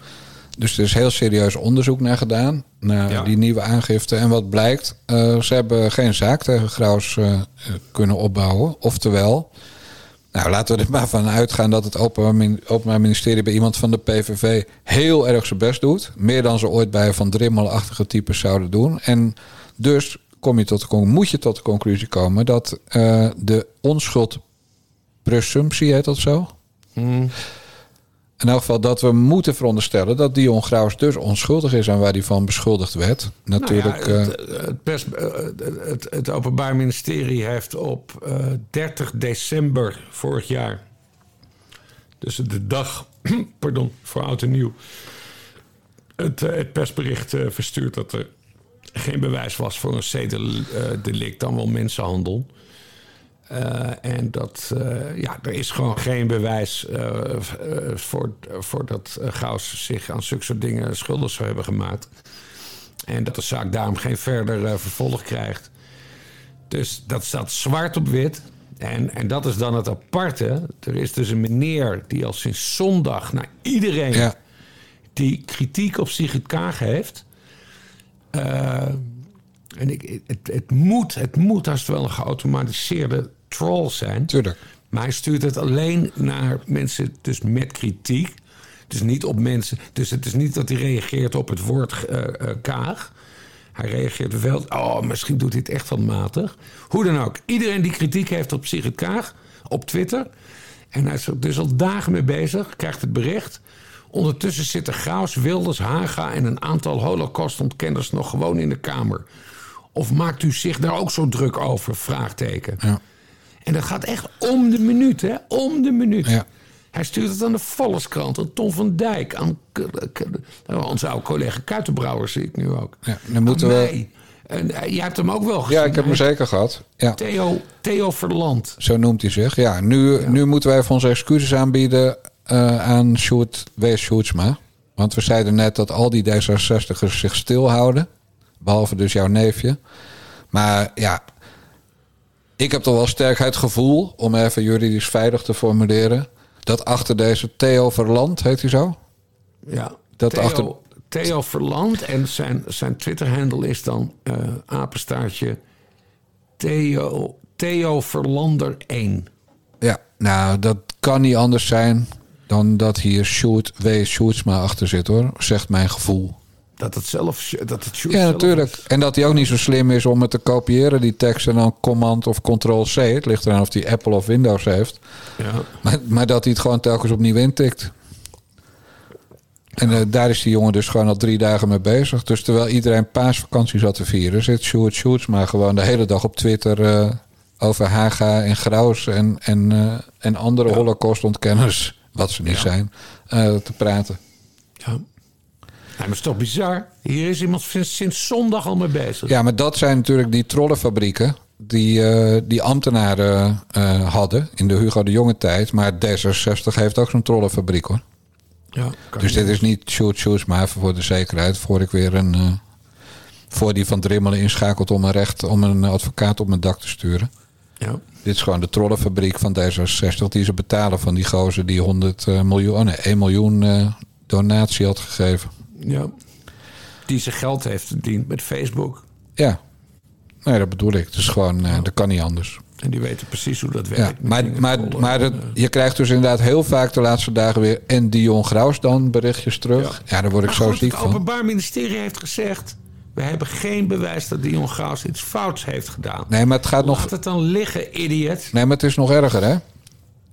Dus er is heel serieus onderzoek naar gedaan, naar ja. die nieuwe aangifte. En wat blijkt, uh, ze hebben geen zaak tegen Graus uh, kunnen opbouwen. Oftewel, nou, laten we er maar van uitgaan dat het Openbaar Ministerie bij iemand van de PVV heel erg zijn best doet. Meer dan ze ooit bij Van Drimmelachtige types zouden doen. En dus kom je tot de, moet je tot de conclusie komen dat uh, de onschuldpresumptie, heet dat zo? Hmm. In elk geval dat we moeten veronderstellen dat Dion Graus dus onschuldig is aan waar hij van beschuldigd werd. Natuurlijk. Nou ja, het, het, pers, het, het, Openbaar Ministerie heeft op uh, 30 december vorig jaar, dus de dag pardon, voor oud en nieuw, het, het persbericht uh, verstuurd dat er geen bewijs was voor een zedendelict, dan wel mensenhandel. Uh, en dat, uh, ja, er is gewoon geen bewijs uh, voor, voor dat Gauss zich aan zulke soort dingen schuldig zou hebben gemaakt. En dat de zaak daarom geen verder vervolg krijgt. Dus dat staat zwart op wit. En, en dat is dan het aparte. Er is dus een meneer die al sinds zondag naar iedereen ja. die kritiek op Sigrid Kaag heeft. En ik, het, het, moet, het moet als het wel een geautomatiseerde troll zijn. Tuurlijk. Maar hij stuurt het alleen naar mensen dus met kritiek. Dus niet op mensen. Dus het is niet dat hij reageert op het woord uh, uh, kaag. Hij reageert wel. Oh, misschien doet hij het echt van matig. Hoe dan ook. Iedereen die kritiek heeft op Sigrid Kaag op Twitter. En hij is er dus al dagen mee bezig. Krijgt het bericht. Ondertussen zitten Graus, Wilders, Haga en een aantal holocaustontkenners nog gewoon in de Kamer. Of maakt u zich daar ook zo druk over? Vraagteken. Ja. En dat gaat echt om de minuut, hè? Om de minuut. Ja. Hij stuurt het aan de Volkskrant, aan Tom van Dijk, aan onze oude collega Kuitenbrouwer, zie ik nu ook. Ja, dan moeten we. En, uh, jij hebt hem ook wel gezien. Ja, ik heb hem zeker gehad. Ja. Theo, Theo Verland. Zo noemt hij zich. Ja, nu, ja. nu moeten wij even onze excuses aanbieden uh, aan Sjoerd W. Sjoerdsma. Want we zeiden net dat al die D66'ers zich stilhouden. Behalve dus jouw neefje. Maar ja, ik heb toch wel sterk het gevoel, om even juridisch veilig te formuleren, dat achter deze Theo Verland, heet hij zo? Ja, dat Theo, achter... Theo Verland en zijn, zijn Twitter-handle is dan uh, apenstaartje Theo, Theo Verlander 1. Ja, nou, dat kan niet anders zijn dan dat hier Sjoerd W. Sjoerdsma achter zit, hoor. Zegt mijn gevoel. Dat het zelf. Dat het ja, natuurlijk. En dat hij ook niet zo slim is om het te kopiëren, die tekst, en dan Command of Ctrl-C. Het ligt eraan of hij Apple of Windows heeft. Ja. Maar, maar dat hij het gewoon telkens opnieuw intikt. En eh, daar is die jongen dus gewoon al drie dagen mee bezig. Dus terwijl iedereen paasvakantie zat te vieren, zit Sjoerd Sjoerds maar gewoon de hele dag op Twitter eh, over Haga en Graus en, en, eh, en andere holocaustontkenners, wat ze niet zijn, te praten. Ja. Maar het is toch bizar? Hier is iemand sinds, sinds zondag al mee bezig. Ja, maar dat zijn natuurlijk die trollenfabrieken die, eh, die ambtenaren eh, hadden in de Hugo de Jonge tijd. Maar D66 heeft ook zo'n trollenfabriek hoor. Ja, Dus dit is niet shoot shoes, maar even voor de zekerheid. Voor ik weer een. eh, voor die van Drimmelen inschakelt om een recht om een advocaat op mijn dak te sturen. Ja. Dit is gewoon de trollenfabriek van D66 die ze betalen van die gozer die 100 eh, miljoen, oh nee, 1 miljoen donatie had gegeven. Ja. Die zijn geld heeft verdiend met Facebook. Ja, nee, dat bedoel ik. Het is gewoon, eh, dat kan niet anders. En die weten precies hoe dat Ja, werkt. met maar, maar, maar het- je krijgt dus inderdaad heel vaak de laatste dagen weer en Dion Graus dan berichtjes terug. Ja, daar word ik Maar zo goed, ziek Het van. Openbaar Ministerie heeft gezegd... we hebben geen bewijs dat Dion Graus iets fouts heeft gedaan. Nee, maar het gaat nog. Laat het dan liggen, idiot. Nee, maar het is nog erger, hè?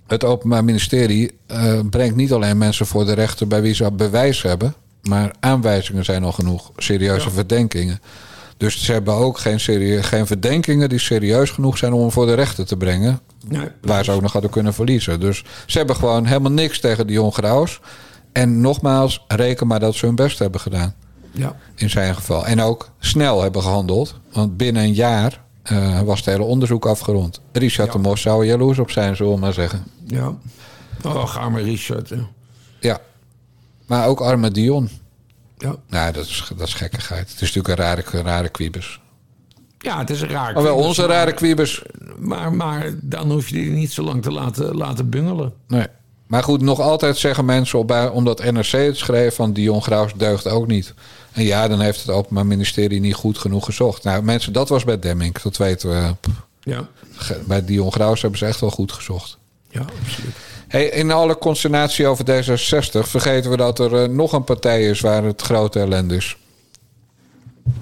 Het Openbaar Ministerie eh, brengt niet alleen mensen voor de rechter bij wie ze bewijs hebben, maar aanwijzingen zijn al genoeg, serieuze verdenkingen. Dus ze hebben ook geen, serie, geen verdenkingen die serieus genoeg zijn om hem voor de rechter te brengen, Nee, waar ze ook nog hadden kunnen verliezen. Dus ze hebben gewoon helemaal niks tegen Dion Graus. En nogmaals, reken maar dat ze hun best hebben gedaan. Ja. In zijn geval. En ook snel hebben gehandeld. Want binnen een jaar eh, was het hele onderzoek afgerond. Richard de Mos zou er jaloers op zijn, zullen we maar zeggen. Ja. Oh, ga maar Richard. hè. Ja. Maar ook arme Dion. Ja. Nou, dat is, dat is gekkigheid. Het is natuurlijk een rare, een rare kwiebus. Ja, het is een raar. Maar wel onze maar- rare kwiebus. Maar, maar dan hoef je die niet zo lang te laten, laten bungelen. Nee. Maar goed, nog altijd zeggen mensen, op, omdat NRC het schreef... van Dion Graus deugt ook niet. En ja, dan heeft het Openbaar Ministerie niet goed genoeg gezocht. Nou, mensen, dat was bij Demming. Dat weten we. Ja. Bij Dion Graus hebben ze echt wel goed gezocht. Ja, absoluut. In alle consternatie over D66 vergeten we dat er eh, nog een partij is waar het grote ellende is.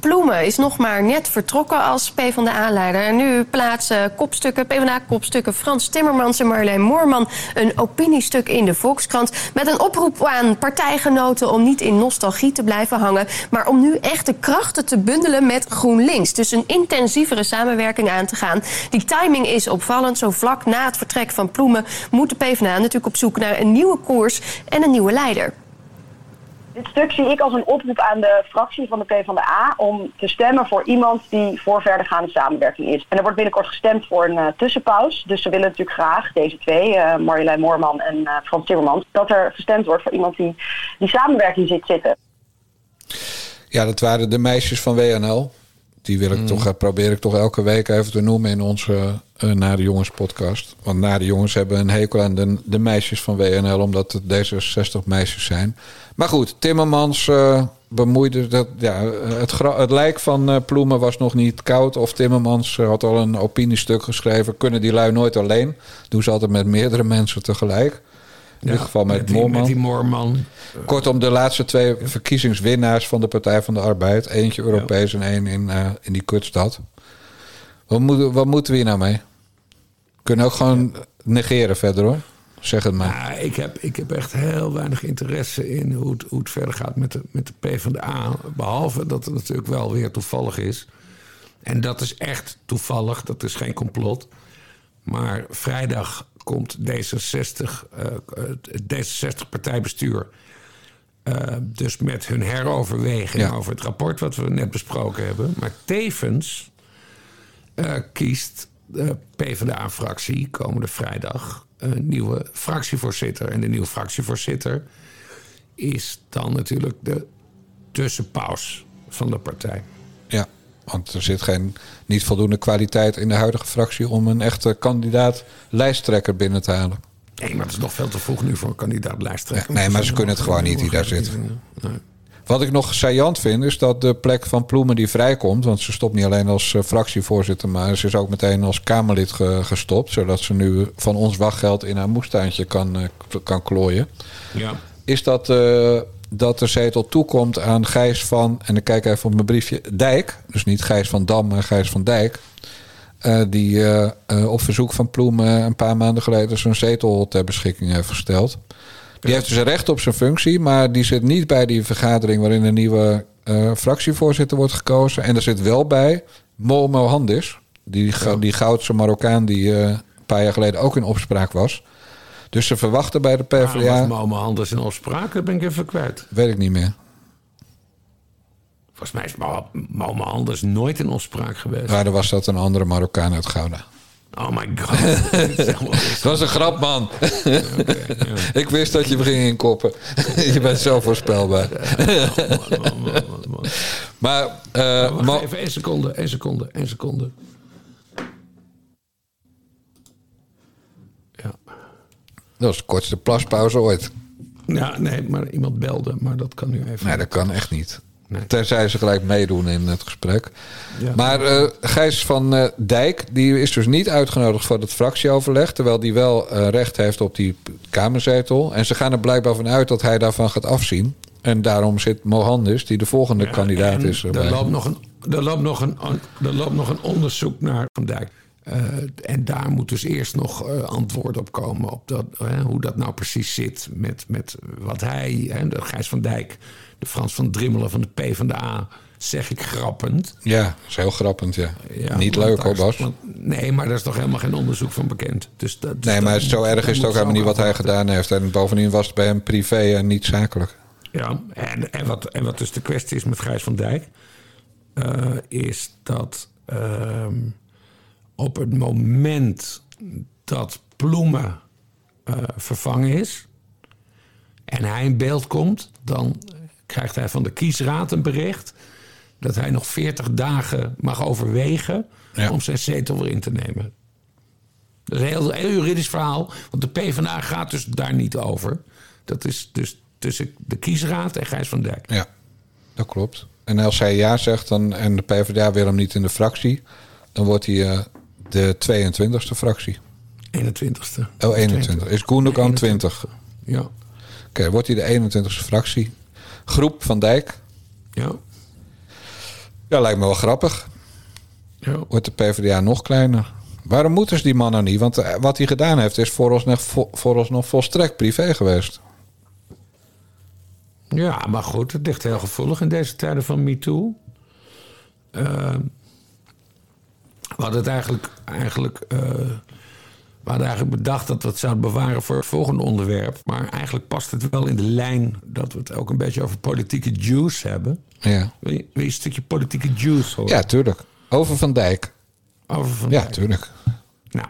Ploemen is nog maar net vertrokken als PvdA-leider. En nu plaatsen kopstukken, PvdA-kopstukken Frans Timmermans en Marjolein Moorman... een opiniestuk in de Volkskrant met een oproep aan partijgenoten... om niet in nostalgie te blijven hangen... maar om nu echt de krachten te bundelen met GroenLinks. Dus een intensievere samenwerking aan te gaan. Die timing is opvallend. Zo vlak na het vertrek van Ploemen moet de PvdA natuurlijk op zoek naar een nieuwe koers en een nieuwe leider. Dit stuk zie ik als een oproep aan de fractie van de PvdA om te stemmen voor iemand die voor verdergaande samenwerking is. En er wordt binnenkort gestemd voor een eh, tussenpaus. Dus ze willen natuurlijk graag, deze twee, eh, Marjolein Moorman en eh, Frans Timmermans, dat er gestemd wordt voor iemand die die samenwerking ziet zitten. Ja, dat waren de meisjes van WNL. Die wil ik Mm. toch, eh, probeer ik toch elke week even te noemen in onze uh, Nare Jongens podcast. Want Nare Jongens hebben een hekel aan de, de meisjes van WNL, omdat het D66 meisjes zijn. Maar goed, Timmermans eh, bemoeide dat. Ja, het, het lijk van eh, Ploemen was nog niet koud. Of Timmermans had al een opiniestuk geschreven. Kunnen die lui nooit alleen? Doen ze altijd met meerdere mensen tegelijk. In dit geval met, met die- Moorman. met die Moorman. Kortom, de laatste twee verkiezingswinnaars van de Partij van de Arbeid. Eentje Europees en één in, eh, in die kutstad. Wat moeten, wat moeten we hier nou mee? Kunnen ook gewoon negeren verder hoor. Zeg het maar. Ja, ik, heb, ik heb echt heel weinig interesse in hoe het, hoe het verder gaat met de, met de PvdA. Behalve dat het natuurlijk wel weer toevallig is. En dat is echt toevallig, dat is geen complot. Maar vrijdag komt D66, eh, het D66-partijbestuur... eh, dus met hun heroverweging Ja. over het rapport wat we net besproken hebben. Maar tevens eh, kiest de PvdA-fractie komende vrijdag een nieuwe fractievoorzitter. En de nieuwe fractievoorzitter is dan natuurlijk de tussenpaus van de partij. Want er zit geen, niet voldoende kwaliteit in de huidige fractie... om een echte kandidaat lijsttrekker binnen te halen. Nee, maar het is nog veel te vroeg nu voor een kandidaat lijsttrekker. Nee, maar ze kunnen het gewoon niet die daar zit. Wat ik nog saillant vind, is dat de plek van Ploemen die vrijkomt... want ze stopt niet alleen als eh, fractievoorzitter... maar ze is ook meteen als Kamerlid ge- gestopt... zodat ze nu van ons wachtgeld in haar moestuintje kan, eh, kan klooien. Ja. Is dat, eh, dat de zetel toekomt aan Gijs van... en ik kijk even op mijn briefje, Dijk. Dus niet Gijs van Dam, maar Gijs van Dijk... eh, die eh, eh, op verzoek van Ploemen een paar maanden geleden zijn zetel ter beschikking heeft gesteld. Die heeft dus recht op zijn functie, maar die zit niet bij die vergadering waarin een nieuwe fractievoorzitter wordt gekozen. En er zit wel bij Mo Mohandis, die, die Goudse Marokkaan die een paar jaar geleden ook in opspraak was. Dus ze verwachten bij de Waarom PvdA, was Moma Anders in opspraak? Dat ben ik even kwijt. weet ik niet meer. Volgens mij is Moma Anders nooit in opspraak geweest. Maar dan was dat een andere Marokkaan uit Gouda. Oh my god. Maar. Dat was een grap, man. ik wist dat je me ging inkoppen. je bent zo voorspelbaar. maar, eh, Wacht Mo- even, één seconde, één seconde, één seconde. Dat was de kortste plaspauze ooit. Ja, nee, maar iemand belde, maar dat kan nu even. Nee, dat kan echt niet. Tenzij ze gelijk meedoen in het gesprek. Ja. Maar eh, Gijs van eh, Dijk, die is dus niet uitgenodigd voor het fractieoverleg. Terwijl die wel eh, recht heeft op die kamerzetel. En ze gaan er blijkbaar van uit dat hij daarvan gaat afzien. En daarom zit Mohandis, die de volgende kandidaat is. Er loopt, nog een, er, loopt nog een, er loopt nog een onderzoek naar Van Dijk. Eh, en daar moet dus eerst nog eh, antwoord op komen. Op dat, hoe dat nou precies zit met, met wat hij, hè, de Gijs van Dijk, de Frans van Drimmelen van de PvdA, zeg ik grappend. Ja, dat is heel grappend, ja. Ja, niet leuk hoor, Bas. want- nee, maar daar is toch helemaal geen onderzoek van bekend. Dus dat, dus nee, maar dat zo moet- erg is het ook helemaal niet wat hij gedaan heeft. En bovendien was het bij hem privé en niet zakelijk. Ja, en, en, wat, en wat dus de kwestie is met Gijs van Dijk... eh, is dat ehm, op het moment dat Ploemen eh, vervangen is... en hij in beeld komt... dan krijgt hij van de kiesraad een bericht... dat hij nog 40 dagen mag overwegen... om zijn zetel weer in te nemen. Dat is een heel, heel juridisch verhaal, want de PvdA gaat dus daar niet over. Dat is dus tussen de kiesraad en Gijs van Dijk. Ja, dat klopt. En als hij ja zegt dan, en de PvdA wil hem niet in de fractie... dan wordt hij eh, de 22e fractie. 21ste. Oh, 21. Is Koendokan 20? Ja. Oké, wordt hij de 21ste fractie. Groep van Dijk. Ja. Ja, lijkt me wel grappig. Ja. Wordt de PvdA nog kleiner. Waarom moeten ze die man nou niet? Want eh, wat hij gedaan heeft is vooralsnog, vo- vooralsnog volstrekt privé geweest. Ja, maar goed, het ligt heel gevoelig in deze tijden van MeToo. Eh, we hadden het eigenlijk, eigenlijk, eh, we hadden eigenlijk bedacht dat we het zouden bewaren voor het volgende onderwerp. Maar eigenlijk past het wel in de lijn dat we het ook een beetje over politieke juice hebben. Ja, Wil je, wil je een stukje politieke juice horen? ja tuurlijk. Over Van Dijk. Over Van Ja, Dijk. tuurlijk. Nou,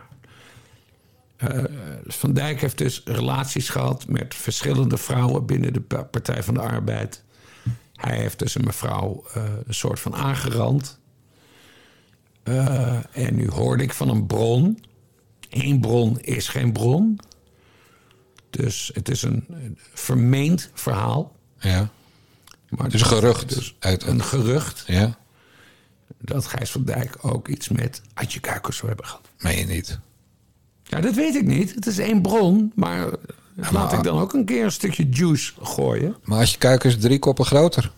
eh, Van Dijk heeft dus relaties gehad met verschillende vrouwen binnen de Pa- Partij van de Arbeid. Hij heeft dus een mevrouw eh, een soort van aangerand. Eh, en nu hoorde ik van een bron. Eén bron is geen bron. Dus het is een, een vermeend verhaal. Ja. Maar Het is een gerucht. Dus uit, een gerucht ja, dat Gijs van Dijk ook iets met Adje Kuikers zou hebben gehad. meen je niet. Ja, dat weet ik niet. Het is één bron, maar laat maar- ik dan ook een keer een stukje juice gooien. Maar als je drie koppen groter.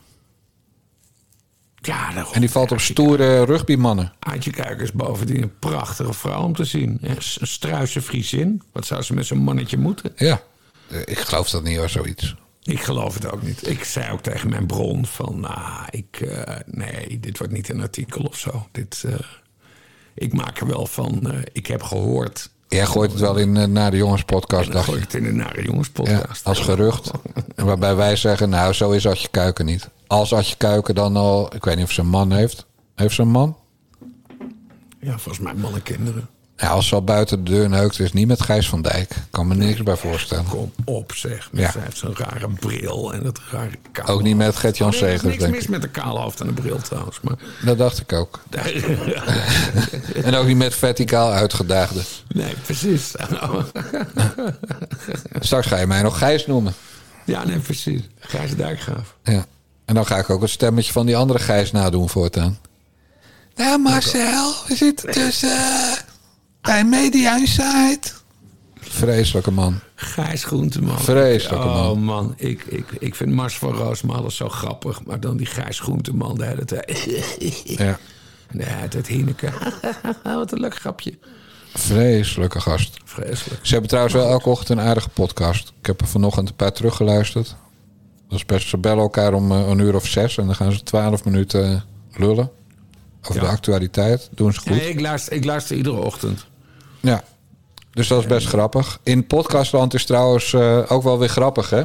Ja, daarom. En die valt op stoere rugbymannen. Aadje Kuikers bovendien een prachtige vrouw om te zien. Een struise Friesin. Wat zou ze met zo'n mannetje moeten? Ja, Eh, ik geloof dat niet hoor, zoiets. Ik geloof het ook niet. Ik zei ook tegen mijn bron van... Nou, ik, eh, nee, dit wordt niet een artikel of zo. Dit, eh, ik maak er wel van... ik heb gehoord... Jij gooit het wel in de jongens podcast, dacht gooi ik het in de Nare Jongens Ja, podcast. als gerucht. Waarbij wij zeggen, nou, zo is Adje Kuiken niet. Als Adje Kuiken dan al, ik weet niet of ze een man heeft. Heeft ze een man? Ja, volgens mij mannen kinderen. Ja, als ze al buiten de deur neukt, is het niet met Gijs van Dijk. Kan me niks bij voorstellen. Kom op, zeg. Ja. Zij heeft zo'n rare bril en dat rare kaal. Ook niet met Gert-Jan Oh, nee, er is Segers, niks denk mis ik. met de kale hoofd en de bril trouwens. Maar Dat dacht ik ook. En ook niet met verticaal uitgedaagde. nee, precies. Straks ga je mij nog Gijs noemen. ja, nee, precies. Gijs Dijkgraaf. Ja. En dan ga ik ook het stemmetje van die andere Gijs nadoen voortaan. Nou Marcel, we zitten dus eh, bij Media Insight. Vreselijke man. Gijs Groenteman. Vreselijke man. Oh man, ik, ik, ik vind Mars van Roosmalen zo grappig. Maar dan die Gijs Groenteman de hele tijd. Ja. Nee, het Hinneke. Wat een leuk grapje. Vreselijke gast. Vreselijk. Ze hebben trouwens wel elke ochtend een aardige podcast. Ik heb er vanochtend een paar teruggeluisterd. Dat is best, ze bellen elkaar om eh, een uur of zes en dan gaan ze twaalf minuten lullen. Over de actualiteit. Doen ze goed. Nee, ik, luister, ik luister iedere ochtend. Ja, dus dat is best grappig. In podcastland is trouwens eh, ook wel weer grappig, hè?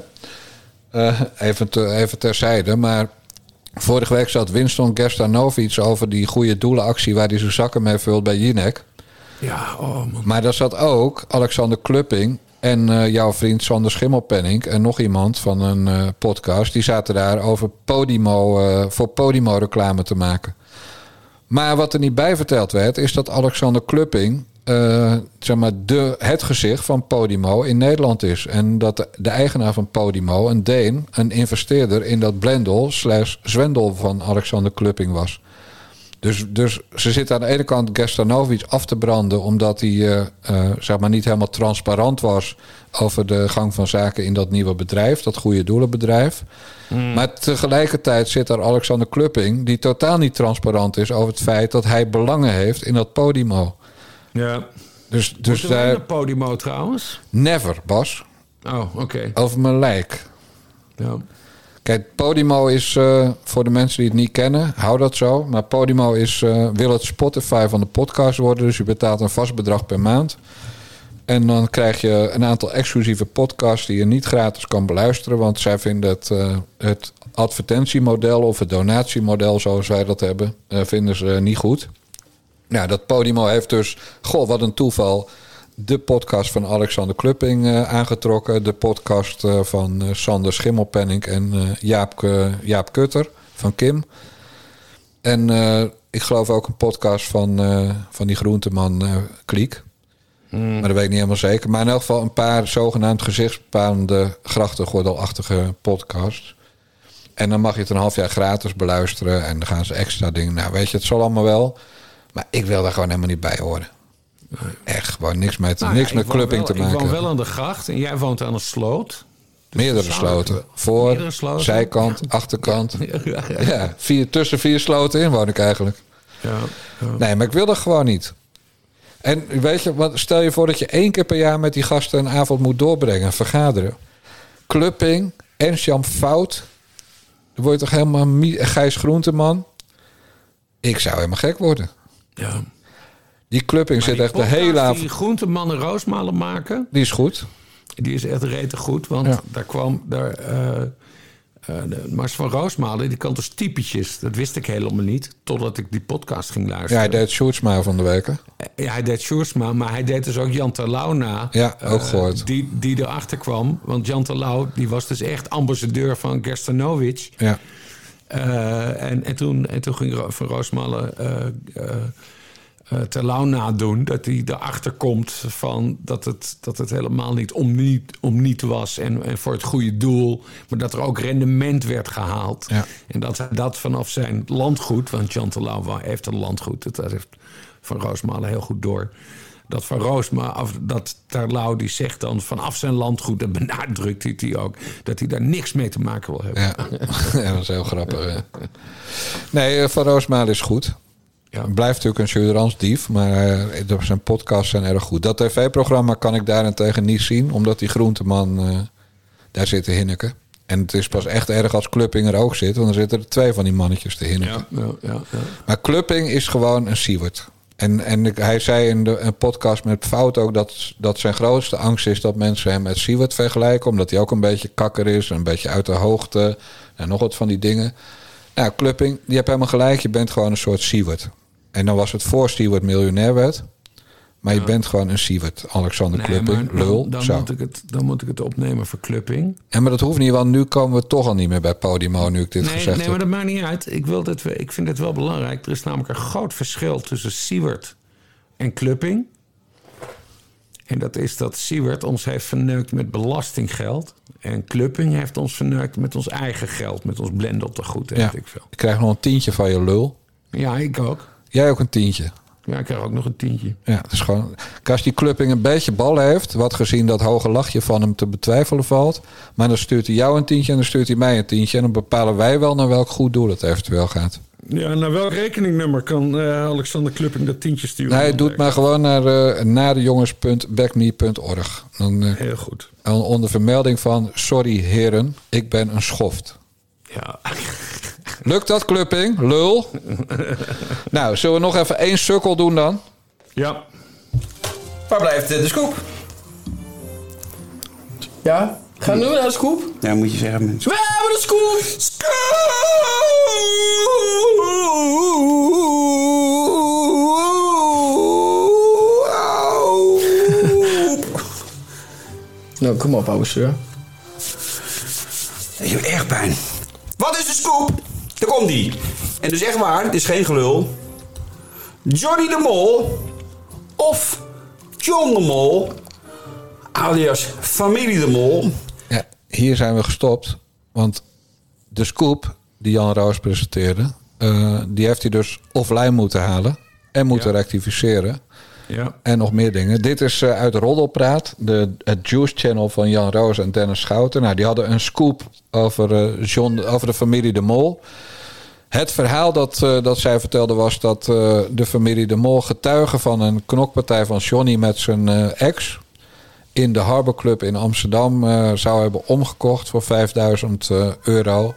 Eh, even, te, even terzijde, maar vorige week zat Winston Gerstanovic over die goede doelenactie waar hij zijn zakken mee vult bij Jinek. Ja, oh man. Maar daar zat ook Alexander Klupping en eh, jouw vriend Sander Schimmelpenning en nog iemand van een eh, podcast. Die zaten daar over Podimo, eh, voor Podimo reclame te maken. Maar wat er niet bij verteld werd, is dat Alexander Klupping zeg maar de, het gezicht van Podimo in Nederland is. En dat de, de eigenaar van Podimo, een Deen, een investeerder in dat blendel slash zwendel van Alexander Klupping was. Dus, dus ze zitten aan de ene kant Gerstanovic af te branden... omdat hij eh, eh, zeg maar niet helemaal transparant was... over de gang van zaken in dat nieuwe bedrijf. Dat goede doelenbedrijf. Maar tegelijkertijd zit daar Alexander Klupping... die totaal niet transparant is over het feit... dat hij belangen heeft in dat Podimo. Ja. Dus, dus daar... naar Podimo trouwens? Never, Bas. Oh, oké. Over mijn lijk. Ja. Kijk, Podimo is eh, voor de mensen die het niet kennen, hou dat zo. Maar Podimo is, eh, wil het Spotify van de podcast worden. Dus je betaalt een vast bedrag per maand. En dan krijg je een aantal exclusieve podcasts die je niet gratis kan beluisteren. Want zij vinden het, eh, het advertentiemodel of het donatiemodel, zoals wij dat hebben, vinden ze niet goed. Nou, dat Podimo heeft dus, goh, wat een toeval, de podcast van Alexander Klupping eh, aangetrokken. De podcast eh, van eh, Sander Schimmelpenning en Jaap, Jaap Kutter van Kim. En ik geloof ook een podcast van, van die groenteman Kliek. Maar dat weet ik niet helemaal zeker. Maar in elk geval een paar zogenaamd gezichtsbepalende grachtengordelachtige podcasts. En dan mag je het een half jaar gratis beluisteren. En dan gaan ze extra dingen. Nou, weet je, het zal allemaal wel. Maar ik wil daar gewoon helemaal niet bij horen. Echt, gewoon niks met, Nou niks ik met clubbing wel- te maken. Ik woon wel aan de gracht en jij woont aan een sloot. Meerdere samen- sloten. Voor, Meerdere sloten? zijkant, achterkant. Ja, Ja, vier, tussen vier sloten in woon ik eigenlijk. Ja, Nee, maar ik wil dat gewoon niet. En weet je, stel je voor dat je één keer per jaar met die gasten een avond moet doorbrengen, vergaderen. Clubbing, Ernst-Jan Fout. Dan word je toch helemaal Gijs Groenteman. Ik zou helemaal gek worden. Ja. Die clubbing zit echt de hele avond. Die groentemannen roosmalen maken, Die is goed. die is echt rete goed. Want Ja. daar kwam... Daar, eh, eh, de Mars van Roosmalen, die kan dus typetjes. Dat wist ik helemaal niet, totdat ik die podcast ging Ja, luisteren. hij deed Sjoerdsma van de week. hè? Ja, hij deed Sjoerdsma, maar hij deed dus ook Jan Terlouw na. Ja, ook eh, gehoord. Die, die erachter kwam. Want Jan Terlouw, die was dus echt ambassadeur van Gerstanovic. Ja. Eh, en, en, toen, en toen ging Van Roosmalen eh eh, Terlouw nadoen. Dat hij erachter komt van dat het, dat het helemaal niet om, niet om niet was. En, en voor het goede doel. Maar dat er ook rendement werd gehaald. Ja. En dat hij dat vanaf zijn landgoed. Want Jan Terlouw heeft een landgoed. Dat heeft Van Roosmalen heel goed door. Dat Van Roosma, of dat Terlouw die zegt dan vanaf zijn landgoed, en benadrukt hij die ook, dat hij daar niks mee te maken wil hebben. Ja, ja dat is heel grappig. Nee, eh, Van Roosmalen is goed. Blijft natuurlijk een Suderans-dief, maar eh, zijn podcasts zijn erg goed. Dat tv-programma kan ik daarentegen niet zien, omdat die groenteman eh, daar zit te hinneken. En het is pas echt erg als Clupping er ook zit, want dan zitten er twee van die mannetjes te hinneken. Ja, ja, ja, ja. Maar Clupping is gewoon een Siewert. En, en hij zei in de een podcast met Fout ook dat, dat zijn grootste angst is dat mensen hem met Siewert vergelijken. Omdat hij ook een beetje kakker is, een beetje uit de hoogte en nog wat van die dingen. Nou, Clupping, je hebt helemaal gelijk. Je bent gewoon een soort Siewert. En dan was het voor Siewert miljonair werd. Maar je bent gewoon een Siewert. Alexander Nee, Clupping, maar lul. Dan, zo. moet ik het, dan moet ik het opnemen voor Clupping. Ja, maar dat hoeft niet, want nu komen we toch al niet meer bij Podimo, nu ik dit Nee, gezegd nee, maar heb. dat maakt niet uit. Ik, wil dit, ik vind het wel belangrijk. Er is namelijk een groot verschil tussen Siewert en Clupping. En dat is dat Siewert ons heeft verneukt met belastinggeld. En Clupping heeft ons verneukt met ons eigen geld. Met ons blendeltegoed, Ja, ik veel. ik krijg nog een tientje van je lul. Ja, ik ook. Jij ook een tientje. Ja, ik krijg ook nog een tientje. Ja, het is gewoon. Als die clubbing een beetje bal heeft, wat gezien dat hoge lachje van hem te betwijfelen valt. Maar dan stuurt hij jou een tientje en dan stuurt hij mij een tientje. En dan bepalen wij wel naar welk goed doel het eventueel gaat. Ja, naar welk rekeningnummer kan eh, Alexander Klupping dat tientje sturen? Nee, doe het maar gewoon naar uh, nadejongens.backme.org. Dan, uh, Heel goed. Onder vermelding van... Sorry heren, ik ben een schoft. Ja. Lukt dat, Klupping? Lul. nou, zullen we nog even één sukkel doen dan? Ja. Waar blijft de scoop? Ja? Gaan we naar de scoop? Ja, moet je zeggen. mensen. We hebben de scoop! nou, kom op, ouwe sir. Ik heb erg pijn. Wat is de scoop? Daar komt die. En dus echt waar, het is geen gelul. Johnny de Mol of John de Mol, alias familie de Mol. Hier zijn we gestopt. Want de scoop die Jan Roos presenteerde... Uh, die heeft hij dus offline moeten halen. En moeten ja. rectificeren. Ja. En nog meer dingen. Dit is uh, uit Roddelpraat. De, het Juice Channel van Jan Roos en Dennis Schouten. Nou, die hadden een scoop over, uh, John, over de familie De Mol. Het verhaal dat, uh, dat zij vertelde was dat de familie De Mol getuige van een knokpartij van Johnny met zijn ex in de Harbor Club in Amsterdam zou hebben omgekocht voor 5000 euro.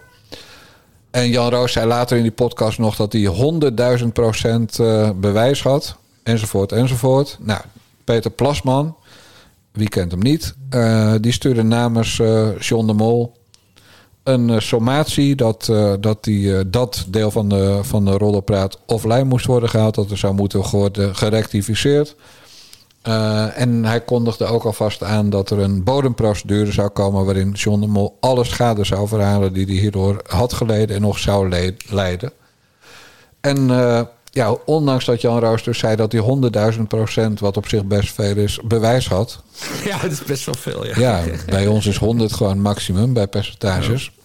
En Jan Roos zei later in die podcast nog dat hij 100.000 procent bewijs had. Enzovoort, enzovoort. Nou, Peter Plasman, wie kent hem niet, uh, die stuurde namens uh, John de Mol een uh, sommatie dat, dat, die, dat deel van de, van de roddelpraat offline moest worden gehaald. Dat er zou moeten worden gerectificeerd. En hij kondigde ook alvast aan dat er een bodemprocedure zou komen waarin John de Mol alle schade zou verhalen die hij hierdoor had geleden en nog zou le leiden. En ja, ondanks dat Jan Roos dus zei dat hij 100.000 procent, wat op zich best veel is, bewijs had. Ja, dat is best wel veel. Ja, ja bij ons is 100 gewoon maximum bij percentages. Ja.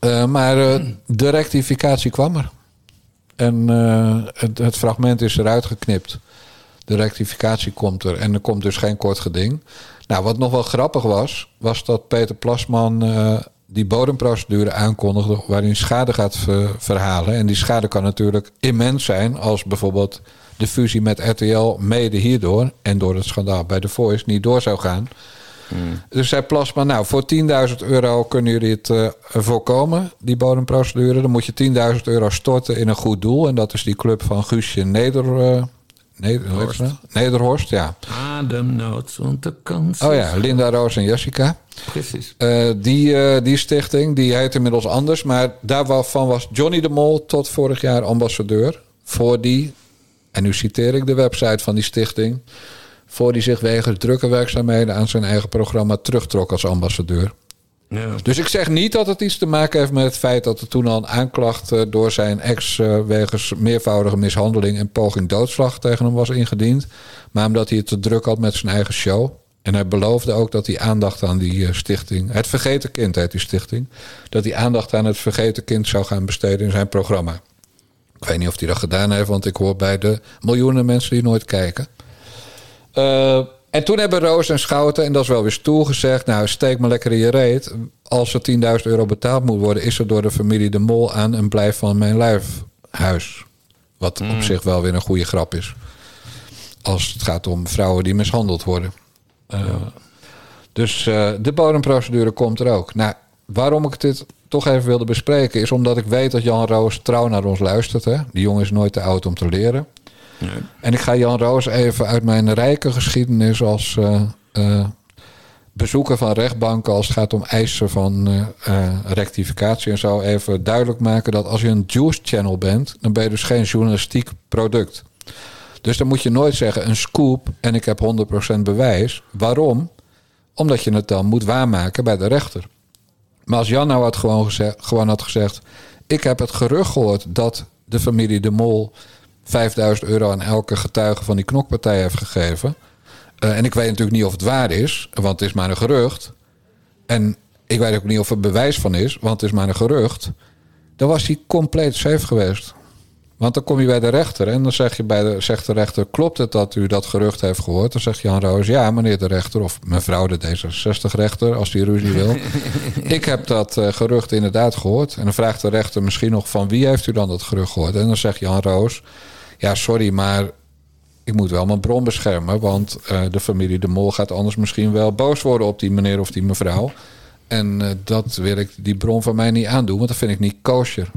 Uh, maar de rectificatie kwam er. En het, het, fragment is eruit geknipt. De rectificatie komt er en er komt dus geen kort geding. Nou, wat nog wel grappig was, was dat Peter Plasman die bodemprocedure aankondigde waarin schade gaat verhalen. En die schade kan natuurlijk immens zijn als bijvoorbeeld de fusie met RTL mede hierdoor en door het schandaal bij The Voice niet door zou gaan. Hmm. Dus zei Plasma, nou voor 10.000 euro kunnen jullie het uh, voorkomen, die bodemprocedure. Dan moet je 10.000 euro storten in een goed doel. En dat is die club van Guusje Neder... Uh, Nederhorst. Nederhorst, ja. Ademnood, want de kans. Oh ja, Linda Roos en Jessica. Precies. Uh, die, uh, die stichting, die heet inmiddels anders. Maar daarvan was Johnny de Mol tot vorig jaar ambassadeur. Voor die, en nu citeer ik de website van die stichting. Voor die zich wegens drukke werkzaamheden aan zijn eigen programma terugtrok als ambassadeur. Dus ik zeg niet dat het iets te maken heeft met het feit dat er toen al een aanklacht uh, door zijn ex uh, wegens meervoudige mishandeling en poging doodslag tegen hem was ingediend. Maar omdat hij het te druk had met zijn eigen show. En hij beloofde ook dat hij aandacht aan die uh, stichting, het Vergeten Kind heet die stichting, dat hij aandacht aan het Vergeten Kind zou gaan besteden in zijn programma. Ik weet niet of hij dat gedaan heeft, want ik hoor bij de miljoenen mensen die nooit kijken. Uh, en toen hebben Roos en Schouten, en dat is wel weer stoel gezegd... nou, steek me lekker in je reet. Als er 10.000 euro betaald moet worden... is er door de familie De Mol aan een blijf van mijn lijfhuis. Wat mm. op zich wel weer een goede grap is. Als het gaat om vrouwen die mishandeld worden. Uh, ja. Dus uh, de bodemprocedure komt er ook. Nou, waarom ik dit toch even wilde bespreken... is omdat ik weet dat Jan Roos trouw naar ons luistert. Hè? Die jongen is nooit te oud om te leren. En ik ga Jan Roos even uit mijn rijke geschiedenis als uh, bezoeker van rechtbanken als het gaat om eisen van uh, rectificatie en zo even duidelijk maken dat als je een juice channel bent, dan ben je dus geen journalistiek product. Dus dan moet je nooit zeggen een scoop en ik heb 100% bewijs. Waarom? Omdat je het dan moet waarmaken bij de rechter. Maar als Jan nou had gewoon, gezegd, gewoon had gezegd: Ik heb het gerucht gehoord dat de familie De Mol 5000 euro aan elke getuige van die knokpartij heeft gegeven. Uh, en ik weet natuurlijk niet of het waar is, want het is maar een gerucht. En ik weet ook niet of er bewijs van is, want het is maar een gerucht. Dan was hij compleet safe geweest. Want dan kom je bij de rechter en dan zeg je bij de, zegt de rechter: Klopt het dat u dat gerucht heeft gehoord? Dan zegt Jan Roos: Ja, meneer de rechter, of mevrouw de D66-rechter, als die ruzie wil. ik heb dat eh, gerucht inderdaad gehoord. En dan vraagt de rechter misschien nog: Van wie heeft u dan dat gerucht gehoord? En dan zegt Jan Roos: Ja, sorry, maar ik moet wel mijn bron beschermen. Want eh, de familie De Mol gaat anders misschien wel boos worden op die meneer of die mevrouw. En eh, dat wil ik die bron van mij niet aandoen, want dat vind ik niet kosher.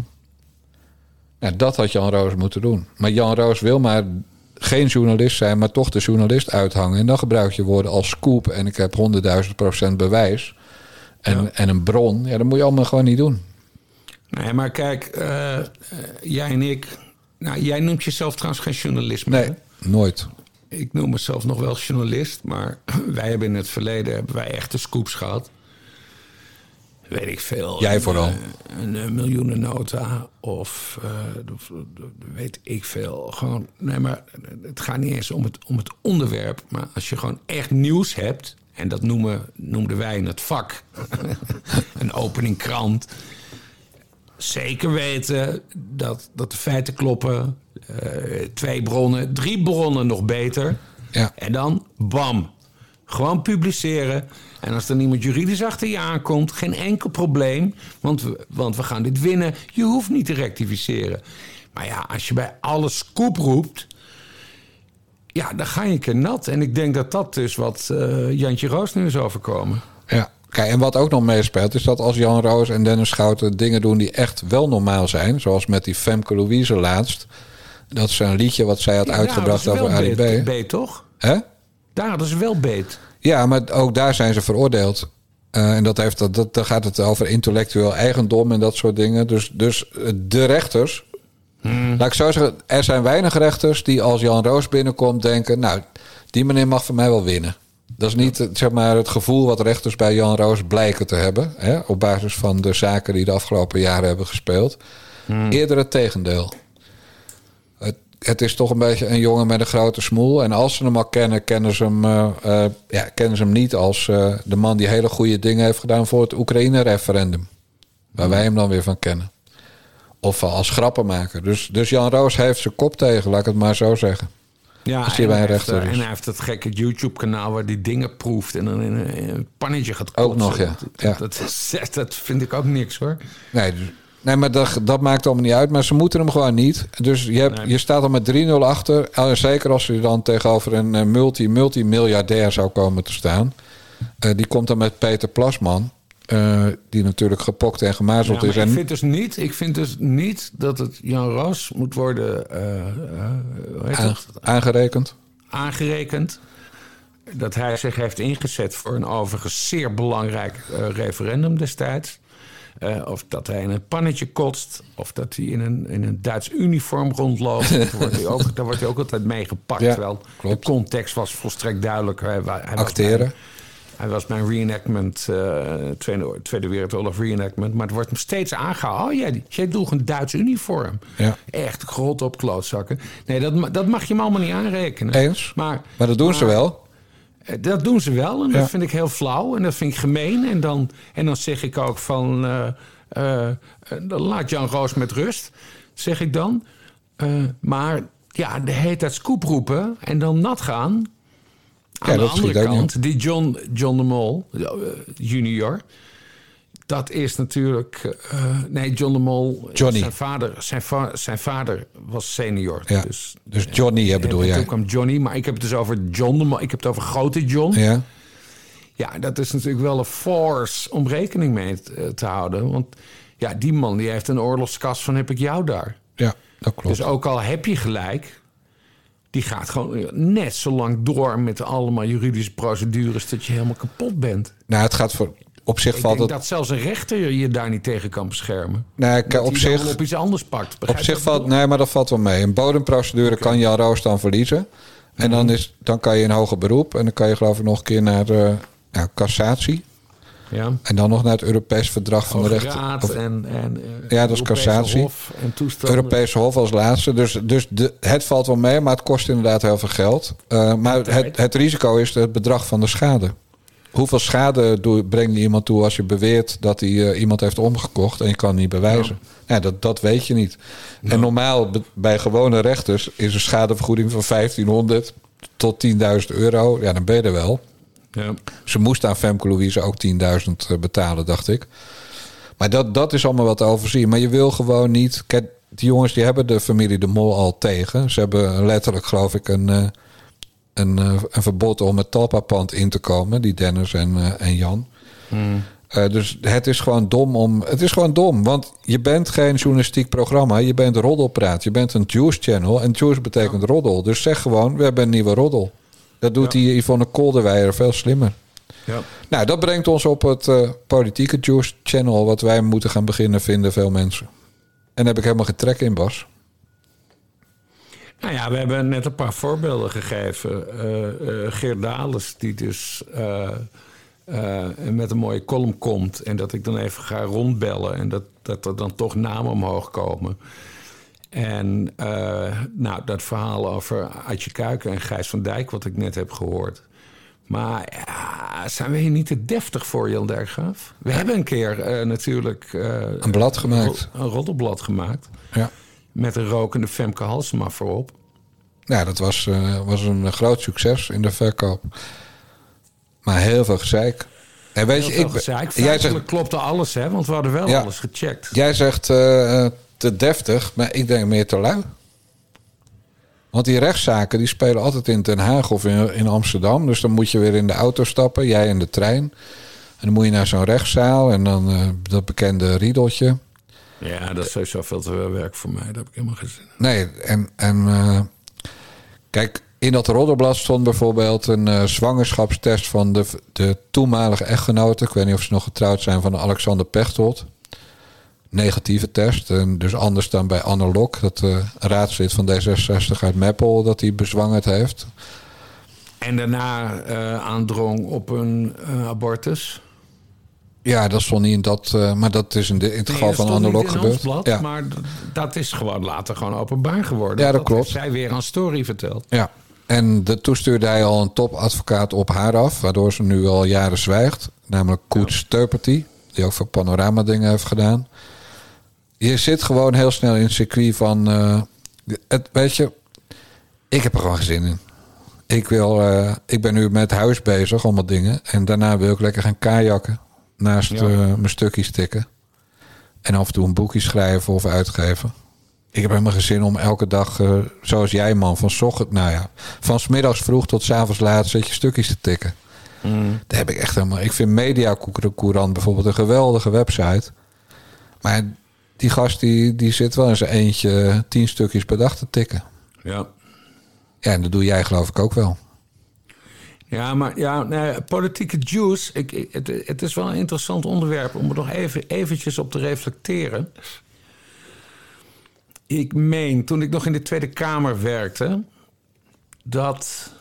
Ja, dat had Jan Roos moeten doen. Maar Jan Roos wil maar geen journalist zijn, maar toch de journalist uithangen. En dan gebruik je woorden als scoop en ik heb 100.000 procent bewijs. En, en een bron. Ja, dat moet je allemaal gewoon niet doen. Nee, maar kijk, eh, jij en ik. Nou, jij noemt jezelf trouwens geen journalist meer. Nee, nooit. Ik noem mezelf nog wel journalist, maar wij hebben in het verleden hebben wij echte scoops gehad. Weet ik veel. Jij een, vooral. eh, Een, eh, miljoenennota of eh, weet ik veel. Gewoon, nee, maar het gaat niet eens om het, om het onderwerp. Maar als je gewoon echt nieuws hebt, en dat noemen, noemden wij in het vak een opening krant. Zeker weten dat, dat de feiten kloppen. Eh, twee bronnen, drie bronnen nog beter. Ja. En dan bam. Gewoon publiceren. En als er niemand juridisch achter je aankomt, geen enkel probleem. Want we, want we gaan dit winnen. Je hoeft niet te rectificeren. Maar ja, als je bij alles scoop roept. Ja, dan ga je een keer nat. En ik denk dat dat is wat eh, Jantje Roos nu is overkomen. Kijk, en wat ook nog meespeelt, is dat als Jan Roos en Dennis Schouten dingen doen die echt wel normaal zijn, zoals met die Femke Louise laatst, dat is een liedje wat zij had uitgebracht Daar over hadden ze wel Ali B. beet, beet, toch? Hè? Daar hadden ze wel beet. Ja, maar ook daar zijn ze veroordeeld. Eh, en dat heeft, dat, dat, dan gaat het over intellectueel eigendom en dat soort dingen. Dus, dus eh, de rechters. Laat ik zo zeggen, er zijn weinig rechters die als Jan Roos binnenkomt denken... nou, die meneer mag van mij wel winnen. Dat is niet eh, zeg maar, het gevoel wat rechters bij Jan Roos blijken te hebben... Hè, op basis van de zaken die de afgelopen jaren hebben gespeeld. Eerder het tegendeel. Het, het is toch een beetje een jongen met een grote smoel. En als ze hem al kennen, kennen ze hem, eh, eh, ja, kennen ze hem niet als de man die hele goede dingen heeft gedaan voor het Oekraïne-referendum. Waar wij hem dan weer van kennen. Of als grappenmaker. Dus, dus Jan Roos heeft zijn kop tegen, laat ik het maar zo zeggen. Ja, en, hij heeft, rechter eh, is. en hij heeft dat gekke YouTube-kanaal waar die dingen proeft en dan in een, in een pannetje gaat Ook kotsen. nog, ja. Dat, Ja. Dat, vind ik ook niks hoor. Nee, dus- nee maar dat, dat maakt allemaal niet uit. Maar ze moeten hem gewoon niet. Dus je, hebt, je staat al met 3-0 achter. En zeker als je dan tegenover een eh, multi, multimiljardair zou komen te staan. Eh, die komt dan met Peter Plasman. Eh, die natuurlijk gepokt en gemazeld Ja, is. En ik, vind dus niet, ik vind dus niet dat het Jan Roos moet worden eh, eh, aan- aangerekend. aangerekend. Dat hij zich heeft ingezet voor een overigens zeer belangrijk referendum destijds. Of dat hij in een pannetje kotst. Of dat hij in een, in een Duits uniform rondloopt. daar, wordt hij ook, daar wordt hij ook altijd mee gepakt. Ja, terwijl de context was volstrekt duidelijk. Hij, was Acteren. Hij was mijn reenactment, eh, Tweede, Tweede Wereldoorlog reenactment. Maar het wordt steeds aangehaald. Oh, jij, jij droeg een Duits uniform. Ja. Echt grot op klootzakken. Nee, dat, dat mag je hem allemaal niet aanrekenen. Eens. Maar, Maar dat doen ze wel. eh, Dat doen ze wel. En dat vind ik heel flauw. En dat vind ik gemeen. En dan, en dan zeg ik ook van... eh, dan laat Jan Roos met rust. Zeg ik dan. Maar ja, de heet dat scoop roepen. En dan nat gaan. Aan Ja, de andere niet kant, die John, John de Mol eh, junior... Dat is natuurlijk... eh, nee, John de Mol... Johnny. Zijn vader, zijn, va- zijn vader was senior. Ja. Dus, Dus Johnny, hè, bedoel en jij? toen kwam Johnny, maar ik heb het dus over John de Mol. Ik heb het over grote John. Ja. Ja, dat is natuurlijk wel een force om rekening mee te, te houden. Want ja, die man die heeft een oorlogskas van heb ik jou daar. Ja, dat klopt. Dus ook al heb je gelijk, die gaat gewoon net zo lang door met allemaal juridische procedures dat je helemaal kapot bent. Nou, het gaat voor. Op zich Ik valt denk het. dat zelfs een rechter je daar niet tegen kan beschermen. Nee, Dat op zich- op iets anders pakt. Op zich valt. Nee, maar dat valt wel mee. Een bodemprocedure kan Jan Roos dan verliezen. En dan, Mhm. is, dan kan je in hoger beroep. En dan kan je geloof ik nog een keer naar de ja, cassatie. Ja. En dan nog naar het Europees Verdrag van de Rechten. Of- en, en eh, ja, dat is cassatie. Hof en toestanden. Europese Hof als laatste. Dus, dus de, het valt wel mee, maar het kost inderdaad heel veel geld. Eh, maar het, het risico is het bedrag van de schade. Hoeveel schade doe, breng je iemand toe als je beweert dat hij eh, iemand heeft omgekocht en je kan het niet bewijzen? Ja. dat, dat weet je niet. En normaal bij gewone rechters is een schadevergoeding van 1500 tot 10.000 euro. Ja, dan ben je er wel. Ja. Ze moest aan Femke Louise ook 10.000 betalen, dacht ik. Maar dat, dat is allemaal wat te overzien. Maar je wil gewoon niet... Kijk, die jongens die hebben de familie De Mol al tegen. Ze hebben letterlijk, geloof ik, een, eh, een, eh, een verbod om het Talpa-pand in te komen. Die Dennis en, eh, en Jan. Eh, dus het is gewoon dom om. Het is gewoon dom. Want je bent geen journalistiek programma. Je bent roddelpraat. Je bent een Juice channel. En Juice betekent roddel. Dus zeg gewoon: we hebben een nieuwe roddel. Dat doet die Yvonne Kolderweijer veel slimmer. Ja. Nou, dat brengt ons op het eh, politieke Juice channel. Wat wij moeten gaan beginnen vinden, veel mensen. En daar heb ik helemaal geen trek in, Bas. Nou ja, we hebben net een paar voorbeelden gegeven. Eh, Geert Dales, die dus met een mooie column komt... en dat ik dan even ga rondbellen... en dat, dat er dan toch namen omhoog komen. En eh, nou, dat verhaal over Adje Kuiken en Gijs van Dijk... wat ik net heb gehoord. Maar ja, zijn we hier niet te deftig voor, Jan Dijkgraaf? We hebben een keer eh, natuurlijk... eh, Een blad gemaakt. Een roddelblad gemaakt. Ja. Met een rokende Femke Halsema voorop. Ja, dat was, was een groot succes in de verkoop. Maar heel veel gezeik. En weet je, Heel veel ik, gezeik. jij zegt, klopte alles, hè? Want we hadden wel Ja. alles gecheckt. jij zegt te deftig, maar ik denk meer te lui. Want die rechtszaken die spelen altijd in Den Haag of in, in Amsterdam. Dus dan moet je weer in de auto stappen, jij in de trein. En dan moet je naar zo'n rechtszaal en dan eh, dat bekende riedeltje. Ja, dat is sowieso veel te veel werk voor mij. Daar heb ik helemaal in. Nee, en, en eh, kijk, in dat roddelblad stond bijvoorbeeld een eh, zwangerschapstest van de, de toenmalige echtgenote. Ik weet niet of ze nog getrouwd zijn van Alexander Pechtold. Negatieve test. En dus anders dan bij Anne Lok, dat eh, raadslid van D66 uit Meppel, dat hij bezwangerd heeft. En daarna eh, aandrong op een eh, abortus. Ja, dat stond niet in dat, maar dat is in, de, in het geval van dat Anne Lok gebeurd. blad, Ja. Maar dat is gewoon later gewoon openbaar geworden. Ja, dat klopt. heeft zij weer aan Story verteld. Ja, en de, toen stuurde hij al een topadvocaat op haar af, waardoor ze nu al jaren zwijgt. Namelijk Koets Turperty, die ook voor panorama dingen heeft gedaan. Je zit gewoon heel snel in het circuit van, eh, het, weet je, ik heb er gewoon geen zin in. Ik, wil, eh, ik ben nu met huis bezig, allemaal dingen. En daarna wil ik lekker gaan kajakken. Naast Ja. eh, mijn stukjes tikken. En af en toe een boekje schrijven of uitgeven. Ik heb helemaal geen zin om elke dag, zoals jij man, van ochtend, nou ja, van 's middags vroeg tot 's avonds laat zet je stukjes te tikken. Daar heb ik echt helemaal. Ik vind Media Courant bijvoorbeeld een geweldige website. Maar die gast die, die zit wel in zijn eentje tien stukjes per dag te tikken. Ja. Ja, en dat doe jij geloof ik ook wel. Ja, maar ja, nee, politieke juice. Ik, ik- het, het is wel een interessant onderwerp om er nog even eventjes op te reflecteren. Ik meen, toen ik nog in de Tweede Kamer werkte, dat.